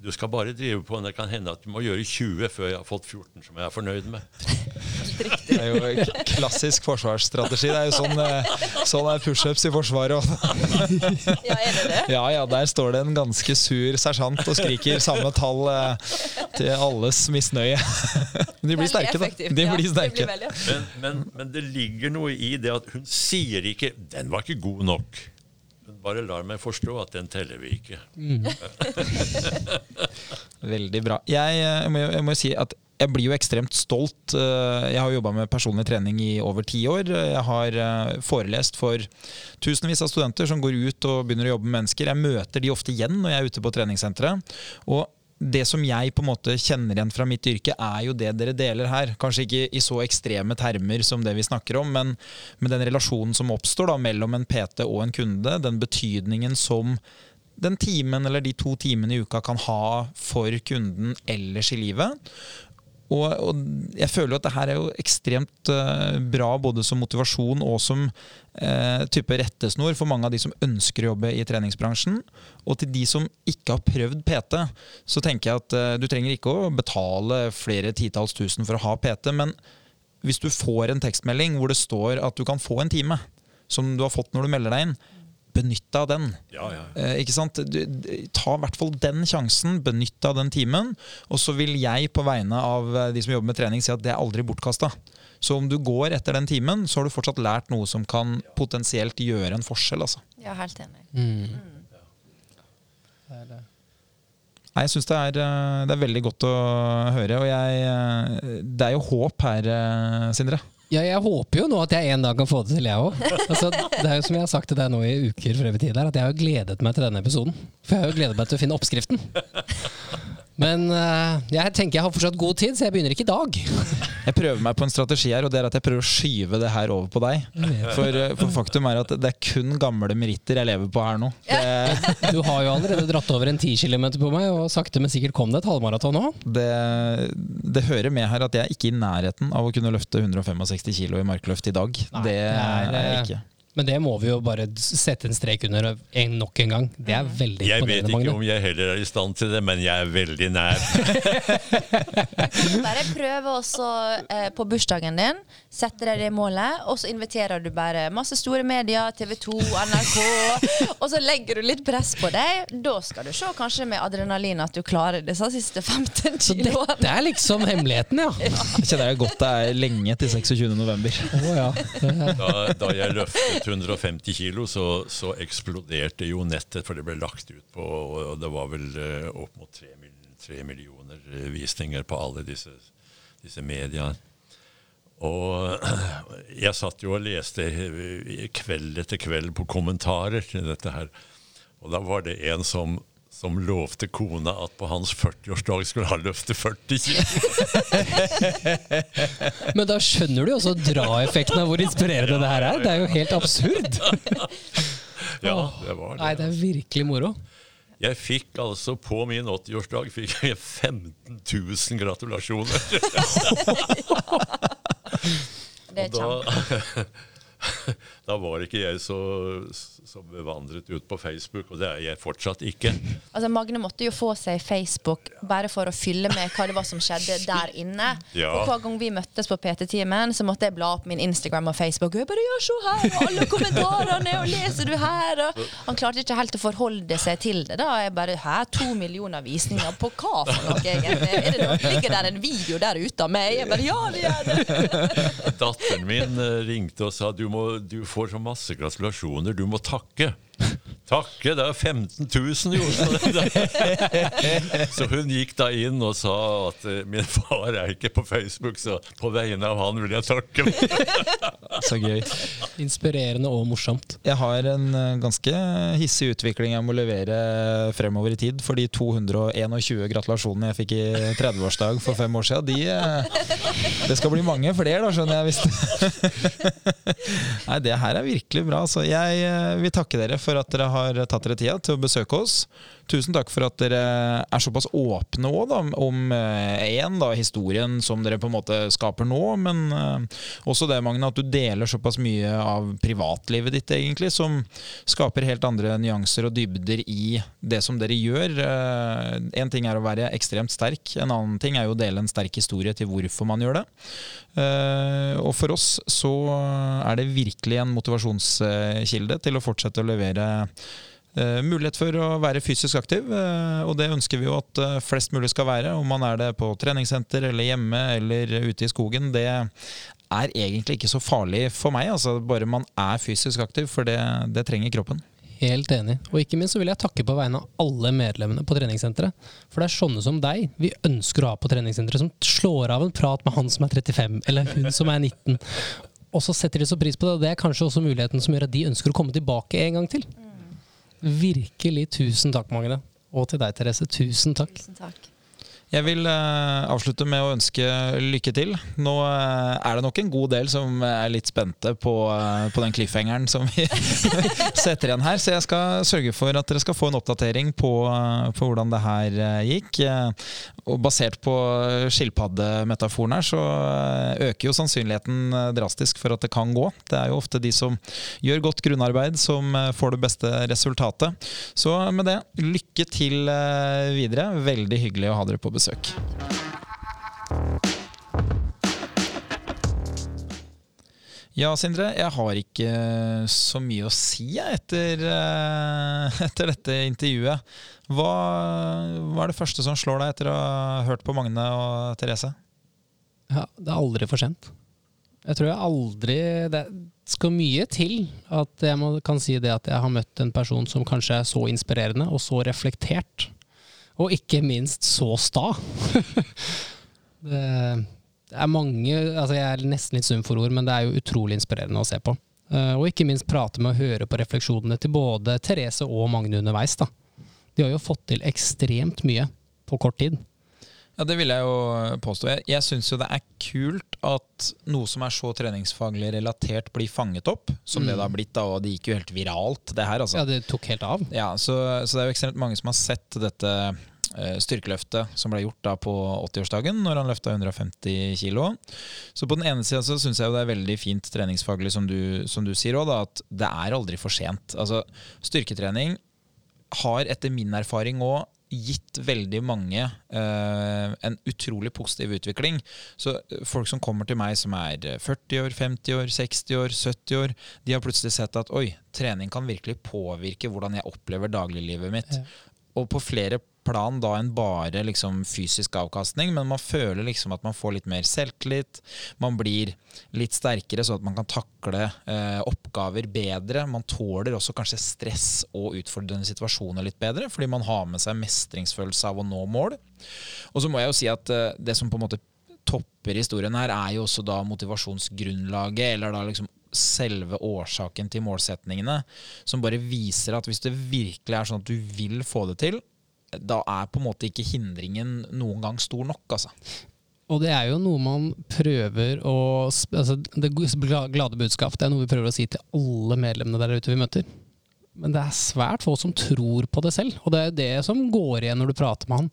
du skal bare drive på, men det kan hende at du må gjøre 20 før jeg har fått 14 som jeg er fornøyd med. Det er jo klassisk forsvarsstrategi. Det er jo sånn, eh, sånn er pushups i Forsvaret. Ja, er det det? Ja, ja, der står det en ganske sur sersjant og skriker samme tall eh, til alles misnøye. Men de blir sterke, da. De Ja, blir det sterke. Men, men, men det ligger noe i det at hun sier ikke 'den var ikke god nok'. Bare lar meg forstå at den teller vi ikke. Veldig bra. Jeg, eh, jeg, må, jeg må jo si at jeg blir jo ekstremt stolt. Eh, Jeg har jobba med personlig trening i over ti år. Jeg har eh, forelest for tusenvis av studenter som går ut og begynner å jobbe med mennesker. Jeg møter de ofte igjen når jeg er ute på treningssenteret. Og det som jeg på en måte kjenner igjen fra mitt yrke, er jo det dere deler her. Kanskje ikke i så ekstreme termer som det vi snakker om, men med den relasjonen som oppstår da, mellom en PT og en kunde, den betydningen som den timen eller de to timene i uka kan ha for kunden ellers i livet. Og, og jeg føler jo at det her er jo ekstremt uh, bra både som motivasjon og som uh, type rettesnor for mange av de som ønsker å jobbe i treningsbransjen. Og til de som ikke har prøvd PT, så tenker jeg at uh, du trenger ikke å betale flere titalls tusen for å ha PT, men hvis du får en tekstmelding hvor det står at du kan få en time, som du har fått når du melder deg inn, benytt deg av den. Ja, ja. Eh, ikke sant? Du, ta i hvert fall den sjansen, benytt deg av den timen. Og så vil jeg på vegne av eh, de som jobber med trening si at det er aldri bortkasta. Så om du går etter den timen, så har du fortsatt lært noe som kan potensielt gjøre en forskjell. Altså. Ja, helt enig. Mm. Nei, jeg syns det, er, eh, det er veldig godt å høre. Og jeg, eh, det er jo håp her, Sindre. Ja, jeg håper jo nå at jeg en dag kan få det til, jeg òg. Altså, det er jo som jeg har sagt til deg nå i uker for evig tid, at jeg har gledet meg til denne episoden. For jeg har jo gledet meg til å finne oppskriften. Men eh, jeg tenker jeg har fortsatt god tid, så jeg begynner ikke i dag. Jeg prøver meg på en strategi her, og det er at jeg prøver å skyve det her over på deg. For, eh, for faktum er at det er kun gamle meritter jeg lever på her nå. Det, Du har jo allerede dratt over en 10 km på meg, og sakte, men sikkert kom det et halvmaraton òg. det, det hører med her at jeg er ikke i nærheten av å kunne løfte 165 kilo i markløft i dag. Nei, det det er, er jeg eh, ikke. Men det må vi jo bare sette en strek under en, nok en gang. Det er veldig Jeg vet ikke om jeg heller er i stand til det, men jeg er veldig nær. Bare prøve også eh, på bursdagen din. Sette deg det målet, og så inviterer du bare masse store medier, TV 2, NRK. Og så legger du litt press på deg. Da skal du se kanskje med adrenalin at du klarer disse siste 15 Så kiloene. dette er liksom hemmeligheten, ja. Jeg kjenner jeg godt det er lenge til 26. november. Ja. Da, da jeg løftet 150 kilo, så, så eksploderte jo nettet, for det ble lagt ut på Og det var vel eh, opp mot tre, millioner eh, visninger på alle disse, disse mediene. Og jeg satt jo og leste kveld etter kveld på kommentarer til dette her. Og da var det en som, som lovte kona at på hans 40-årsdag skulle han løfte 40 kilo. Men da skjønner du jo også draeffekten av hvor inspirerende det her er. Det er jo helt absurd. Ja, det var det. Nei, det. er virkelig moro. Jeg fikk altså på min 80-årsdag 15 000 gratulasjoner. Det er kjempe. da, var ikke jeg så, så bevandret ut på Facebook, og det er jeg fortsatt ikke. Altså, Magne måtte jo få seg Facebook bare for å fylle med hva det var som skjedde der inne. Ja. Og Hver gang vi møttes på PT-timen, så måtte jeg bla opp min Instagram og Facebook. Og jeg bare, ja, se her, og alle kommentarene, og leser du her? Og han klarte ikke helt å forholde seg til det. da. Jeg bare, hæ, To millioner visninger på hva for noe, egentlig? Er det noe, ligger der en video der ute av meg? Jeg bare, ja, det gjør det. Datteren min eh, ringte og sa du, må, du får så masse gratulasjoner, du må takke. Takke? Det er 15 000, jo! Så, så hun gikk da inn og sa at eh, min far er ikke på Facebook, så på vegne av han vil jeg takke. Så gøy. Inspirerende og morsomt. Jeg har en eh, ganske hissig utvikling jeg må levere fremover i tid. For de 221 gratulasjonene jeg fikk i 30-årsdag for fem år siden, de, eh, det skal bli mange flere, da, skjønner jeg. Hvis Nei, det her er virkelig bra. Så jeg vil takke dere for at dere har tatt dere tida til å besøke oss. Tusen takk for at dere er såpass åpne da, om én, da, historien som dere på en måte skaper nå, men eh, også det, Magne, at du deler såpass mye av privatlivet ditt, egentlig, som skaper helt andre nyanser og dybder i det som dere gjør. Én ting er å være ekstremt sterk, en annen ting er jo å dele en sterk historie til hvorfor man gjør det. Eh, og for oss så er det virkelig en motivasjonskilde til å fortsette å levere eh, mulighet for å være fysisk aktiv, eh, og det ønsker vi jo at eh, flest mulig skal være. Om man er det på treningssenter eller hjemme eller ute i skogen, det er egentlig ikke så farlig for meg. Altså, bare man er fysisk aktiv, for det, det trenger kroppen. Helt enig. Og ikke minst så vil jeg takke på vegne av alle medlemmene på treningssenteret. For det er sånne som deg vi ønsker å ha på treningssenteret, som slår av en prat med han som er 35, eller hun som er 19. Og så setter de så pris på det, og det er kanskje også muligheten som gjør at de ønsker å komme tilbake en gang til. Virkelig tusen takk, Magne. Og til deg, Therese. Tusen takk. Tusen takk. Jeg vil eh, avslutte med å ønske lykke til. Nå eh, er det nok en god del som er litt spente på, eh, på den cliffhangeren som vi setter igjen her, så jeg skal sørge for at dere skal få en oppdatering på, på hvordan det her gikk. Og basert på skilpaddemetaforen her, så øker jo sannsynligheten drastisk for at det kan gå. Det er jo ofte de som gjør godt grunnarbeid, som får det beste resultatet. Så med det, lykke til videre. Veldig hyggelig å ha dere på besøk. Ja, Sindre. Jeg har ikke så mye å si etter, eh, etter dette intervjuet. Hva, hva er det første som slår deg etter å ha hørt på Magne og Therese? Ja, det er aldri for sent. Jeg tror jeg aldri Det skal mye til at jeg må, kan si det at jeg har møtt en person som kanskje er så inspirerende og så reflektert. Og ikke minst så sta. det, er mange altså Jeg er nesten litt sum for ord, men det er jo utrolig inspirerende å se på. Eh, og ikke minst prate med og høre på refleksjonene til både Therese og Magne underveis. da. De har jo fått til ekstremt mye på kort tid. Ja, Det vil jeg jo påstå. Jeg, jeg syns jo det er kult at noe som er så treningsfaglig relatert, blir fanget opp, som det det har blitt. da, Og det gikk jo helt viralt, det her. altså. Ja, det tok helt av. Ja, så, så det er jo ekstremt mange som har sett dette eh, styrkeløftet som ble gjort da på 80-årsdagen, når han løfta 150 kilo. Så på den ene sida så syns jeg jo det er veldig fint treningsfaglig, som du, som du sier òg, at det er aldri for sent. Altså, styrketrening har etter min erfaring òg gitt veldig mange eh, en utrolig positiv utvikling. Så eh, folk som kommer til meg som er 40 år, 50 år, 60 år, 70 år, de har plutselig sett at oi, trening kan virkelig påvirke hvordan jeg opplever dagliglivet mitt. Ja. Og på flere plan da enn bare liksom fysisk avkastning, men man føler liksom at man får litt mer selvtillit. Man blir litt sterkere, så at man kan takle eh, oppgaver bedre. Man tåler også kanskje stress og utfordrende situasjoner litt bedre, fordi man har med seg mestringsfølelse av å nå mål. Og så må jeg jo si at eh, det som på en måte topper historien her, er jo også da motivasjonsgrunnlaget, eller da liksom selve årsaken til målsetningene, som bare viser at hvis det virkelig er sånn at du vil få det til, da er på en måte ikke hindringen noen gang stor nok, altså. Og det er jo noe man prøver å altså Det glade budskap det er noe vi prøver å si til alle medlemmene der ute vi møter. Men det er svært få som tror på det selv. Og det er det som går igjen når du prater med han.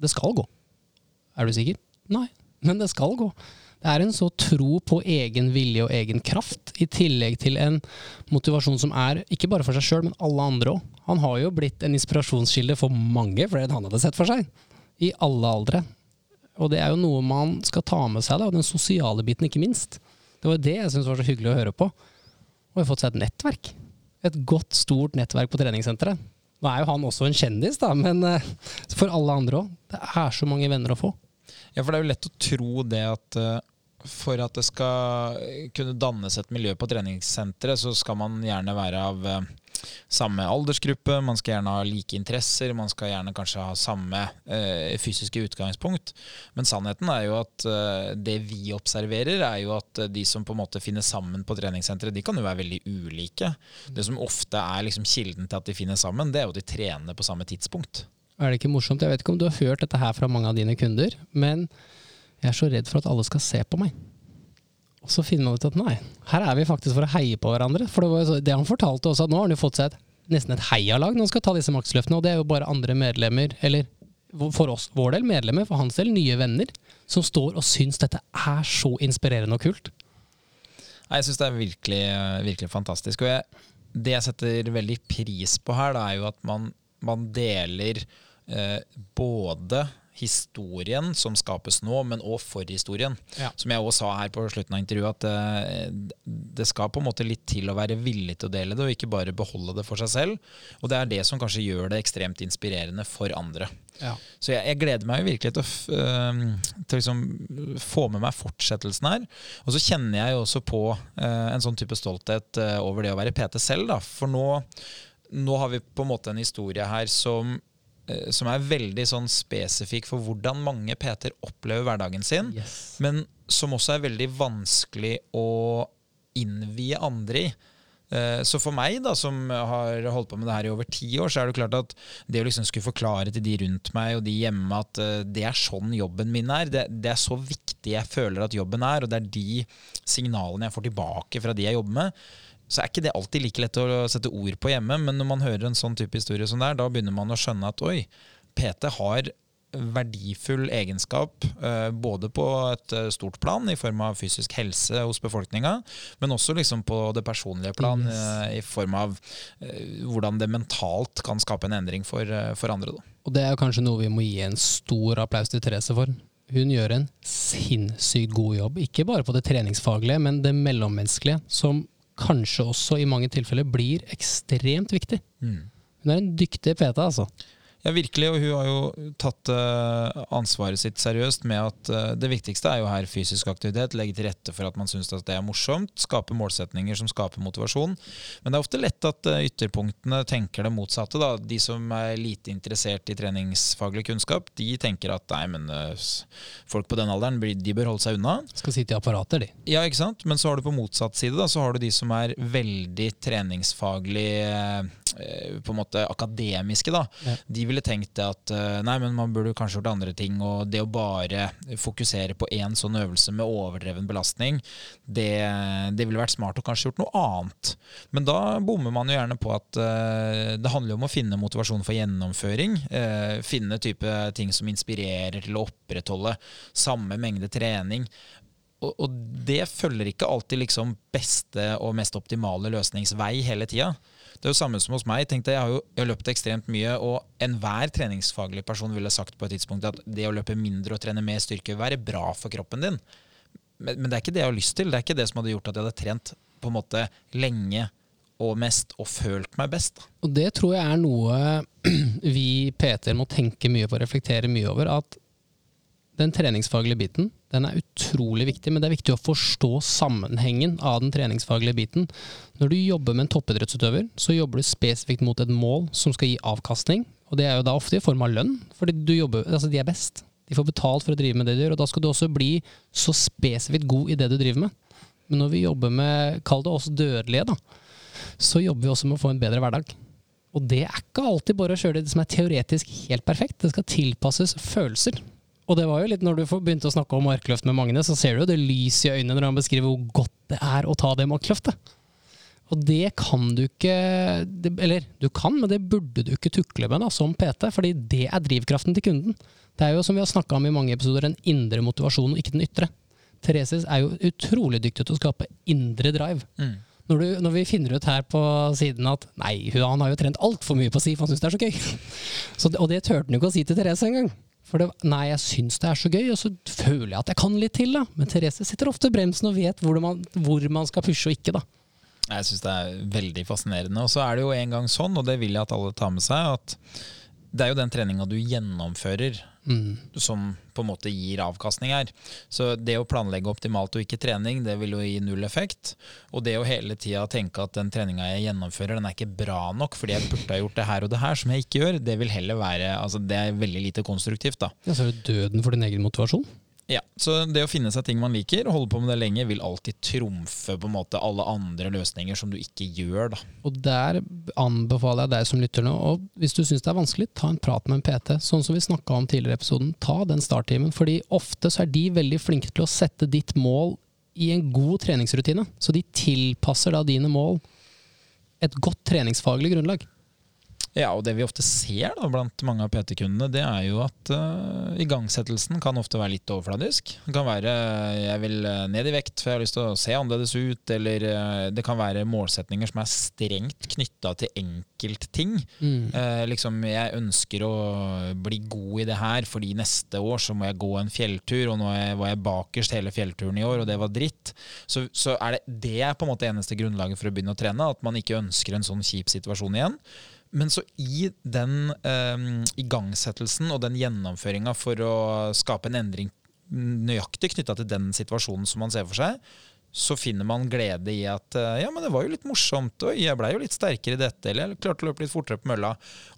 Det skal gå. Er du sikker? Nei, men det skal gå. Det er en så tro på egen vilje og egen kraft, i tillegg til en motivasjon som er ikke bare for seg sjøl, men alle andre òg. Han har jo blitt en inspirasjonskilde for mange flere enn han hadde sett for seg. I alle aldre. Og det er jo noe man skal ta med seg, da, og den sosiale biten ikke minst. Det var det jeg syntes var så hyggelig å høre på. Og jeg har fått seg et nettverk. Et godt, stort nettverk på treningssenteret. Nå er jo han også en kjendis, da, men uh, for alle andre òg. Det er så mange venner å få. Ja, for det er jo lett å tro det at uh, for at det skal kunne dannes et miljø på treningssenteret, så skal man gjerne være av uh, samme aldersgruppe, man skal gjerne ha like interesser, man skal gjerne kanskje ha samme eh, fysiske utgangspunkt. Men sannheten er jo at eh, det vi observerer, er jo at de som på en måte finner sammen på treningssenteret, de kan jo være veldig ulike. Det som ofte er liksom kilden til at de finner sammen, det er jo at de trener på samme tidspunkt. Er det ikke morsomt? Jeg vet ikke om du har hørt dette her fra mange av dine kunder, men jeg er så redd for at alle skal se på meg. Og så finner man ut at nei, her er vi faktisk for å heie på hverandre. For det, var jo det han fortalte også, at nå har han jo fått seg et, nesten et heialag når han skal ta disse maksløftene. Og det er jo bare andre medlemmer, eller for oss, vår del medlemmer, for hans del nye venner, som står og syns dette er så inspirerende og kult. Nei, Jeg syns det er virkelig, virkelig fantastisk. Og jeg, det jeg setter veldig pris på her, da, er jo at man, man deler eh, både historien som skapes nå, men òg forhistorien. Ja. Som jeg også sa her på slutten av intervjuet, at det, det skal på en måte litt til å være villig til å dele det, og ikke bare beholde det for seg selv. Og det er det som kanskje gjør det ekstremt inspirerende for andre. Ja. Så jeg, jeg gleder meg jo virkelig til å, til å liksom få med meg fortsettelsen her. Og så kjenner jeg jo også på øh, en sånn type stolthet over det å være PT selv. Da. For nå, nå har vi på en måte en historie her som, som er veldig sånn spesifikk for hvordan mange PT-er opplever hverdagen sin, Yes. men som også er veldig vanskelig å innvie andre i. Eh, Så for meg, da, som har holdt på med det her i over ti år, så er det klart at det å liksom skulle forklare til de rundt meg og de hjemme at eh, det er sånn jobben min er, det, det er så viktig jeg føler at jobben er, og det er de signalene jeg får tilbake fra de jeg jobber med, så er ikke det alltid like lett å sette ord på hjemme. Men når man hører en sånn type historie som det er, da begynner man å skjønne at oi, PT har verdifull egenskap, eh, både på et eh, stort plan i form av fysisk helse hos befolkninga, men også liksom på det personlige plan Yes. eh, i form av hvordan det mentalt kan skape en endring for, for andre. Da. Og det er kanskje noe vi må gi en stor applaus til Therese for. Hun gjør en sinnssykt god jobb. Ikke bare på det treningsfaglige, men det mellommenneskelige, som kanskje også i mange tilfeller blir ekstremt viktig. Mm. Hun er en dyktig PT, altså. Ja, virkelig. Og hun har jo tatt uh, ansvaret sitt seriøst med at uh, det viktigste er jo her fysisk aktivitet. Legge til rette for at man syns det er morsomt. Skape målsetninger som skaper motivasjon. Men det er ofte lett at uh, ytterpunktene tenker det motsatte. Da. De som er lite interessert i treningsfaglig kunnskap, de tenker at nei, men folk på den alderen de bør holde seg unna. Skal sitte i apparater, de. Ja, ikke sant. Men så har du på motsatt side, da, så har du de som er veldig treningsfaglig på en måte akademiske. da. Ja. De ville tenkt at eh, nei, men man burde kanskje gjort andre ting. Og det å bare fokusere på én sånn øvelse med overdreven belastning, det, det ville vært smart å kanskje gjort noe annet. Men da bommer man jo gjerne på at uh, det handler om å finne motivasjon for gjennomføring. Uh, finne type ting som inspirerer til å opprettholde samme mengde trening. Og det følger ikke alltid liksom beste og mest optimale løsningsvei hele tida. Det er jo samme som hos meg. Tenkte jeg, har jo jeg har løpt ekstremt mye, og enhver treningsfaglig person ville sagt på et tidspunkt at det å løpe mindre og trene mer styrke vil være bra for kroppen din. Men, men, det er ikke det jeg har lyst til. Det er ikke det som hadde gjort at jeg hadde trent på en måte lenge og mest og følt meg best. Og det tror jeg er noe vi PT-er må tenke mye på og reflektere mye over. At den treningsfaglige biten den er utrolig viktig, men det er viktig å forstå sammenhengen av den treningsfaglige biten. Når du jobber med en toppidrettsutøver, så jobber du spesifikt mot et mål som skal gi avkastning. Og det er jo da ofte i form av lønn, fordi jobber, altså de er best. De får betalt for å drive med det de gjør, og da skal du også bli så spesifikt god i det du driver med. Men når vi jobber med, kall det oss dødelige, da, så jobber vi også med å få en bedre hverdag. Og det er ikke alltid bare å kjøre det som er teoretisk helt perfekt. Det skal tilpasses følelser. Og det var jo litt når du begynte å snakke om markløft med Magne, så ser du jo det lyset i øynene når han beskriver hvor godt det er å ta det markløftet. Og det kan du ikke Eller du kan, men det burde du ikke tukle med da, som PT, fordi det er drivkraften til kunden. Det er jo som vi har snakka om i mange episoder, den indre motivasjonen, ikke den ytre. Therese er jo utrolig dyktig til å skape indre drive. Mm. Når, du, når, vi finner ut her på siden at nei, han har jo trent altfor mye på SIF, han syns det er så gøy. Så, og det turte han jo ikke å si til Therese engang. For det, nei, jeg syns det er så gøy, og så føler jeg at jeg kan litt til. da. Men Therese sitter ofte i bremsen og vet hvor man, hvor man skal pushe og ikke. da. Jeg syns det er veldig fascinerende. Og så er det jo en gang sånn, og det vil jeg at alle tar med seg, at det er jo den treninga du gjennomfører mm. som på en måte gir avkastning her. Så det å planlegge optimalt og ikke trening, det vil jo gi null effekt. Og det å hele tida tenke at den treninga jeg gjennomfører, den er ikke bra nok fordi jeg burde ha gjort det her og det her, som jeg ikke gjør, det vil heller være altså Det er veldig lite konstruktivt, da. Ja, Så er det døden for din egen motivasjon? Ja, så det å finne seg ting man liker, og holde på med det lenge, vil alltid trumfe på en måte alle andre løsninger som du ikke gjør. da. Og Der anbefaler jeg deg som lytter nå, og hvis du syns det er vanskelig, ta en prat med en PT. Sånn som vi snakka om tidligere i episoden, ta den starttimen. fordi ofte så er de veldig flinke til å sette ditt mål i en god treningsrutine. Så de tilpasser da dine mål et godt treningsfaglig grunnlag. Ja, og det vi ofte ser da, blant mange av PT-kundene, det er jo at uh, igangsettelsen kan ofte være litt overfladisk. Det kan være jeg vil eh, ned i vekt for jeg har lyst til å se annerledes ut, eller uh, det kan være målsetninger som er strengt knytta til enkeltting. Mm. Uh, liksom, jeg ønsker å bli god i det her, fordi neste år så må jeg gå en fjelltur, og nå var jeg bakerst hele fjellturen i år, og det var dritt. Så, så er det, det er på en måte eneste grunnlaget for å begynne å trene, at man ikke ønsker en sånn kjip situasjon igjen. Men så i den eh, igangsettelsen og den gjennomføringa for å skape en endring nøyaktig knytta til den situasjonen som man ser for seg, så finner man glede i at eh, ja, men det var jo litt morsomt, og jeg blei jo litt sterkere i dette, eller jeg klarte å løpe litt fortere på mølla.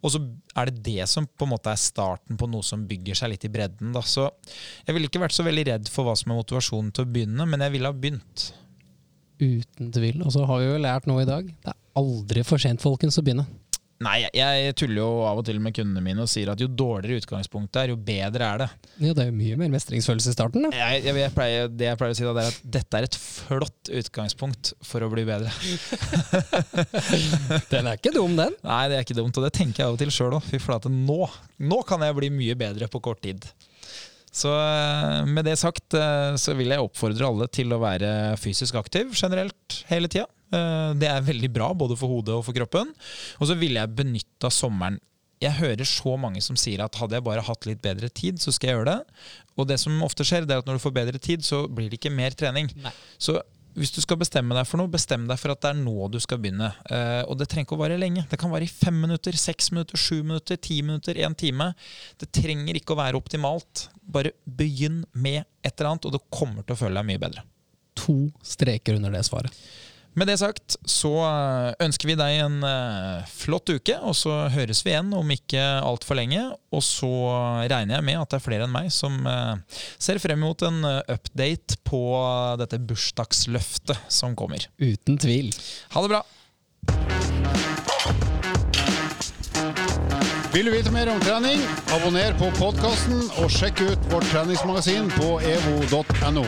Og så er det det som på en måte er starten på noe som bygger seg litt i bredden. Da. Så jeg ville ikke vært så veldig redd for hva som er motivasjonen til å begynne, men jeg ville ha begynt. Uten tvil. Og så har vi jo lært noe i dag, det er aldri for sent, folkens, å begynne. Nei, jeg tuller jo av og til med kundene mine og sier at jo dårligere utgangspunktet er, jo bedre er det. Ja, Det er jo mye mer mestringsfølelse i starten, da. Jeg, jeg, jeg pleier, det jeg pleier å si, da, er at dette er et flott utgangspunkt for å bli bedre. den er ikke dum, den. Nei, det er ikke dumt, og det tenker jeg av og til sjøl òg. Fy flate, nå, nå kan jeg bli mye bedre på kort tid. Så eh, med det sagt eh, så vil jeg oppfordre alle til å være fysisk aktiv generelt hele tida. Eh, det er veldig bra både for hodet og for kroppen. Og så ville jeg benytta sommeren jeg hører så mange som sier at hadde jeg bare hatt litt bedre tid, så skal jeg gjøre det. Og det som ofte skjer, det er at når du får bedre tid, så blir det ikke mer trening. Nei. Så hvis du skal bestemme deg for noe, bestem deg for at det er nå du skal begynne. Uh, og det trenger ikke å vare lenge. Det kan vare i fem minutter, seks minutter, sju minutter, ti minutter, én time. Det trenger ikke å være optimalt. Bare begynn med et eller annet, og det kommer til å føle deg mye bedre. To streker under det svaret. Med det sagt så eh, ønsker vi deg en eh, flott uke, og så høres vi igjen om ikke altfor lenge. Og så regner jeg med at det er flere enn meg som eh, ser frem mot en update på dette bursdagsløftet som kommer. Uten tvil. Ha det bra! Vil du vite mer om trening, abonner på podkasten og sjekk ut vårt treningsmagasin på evo.no.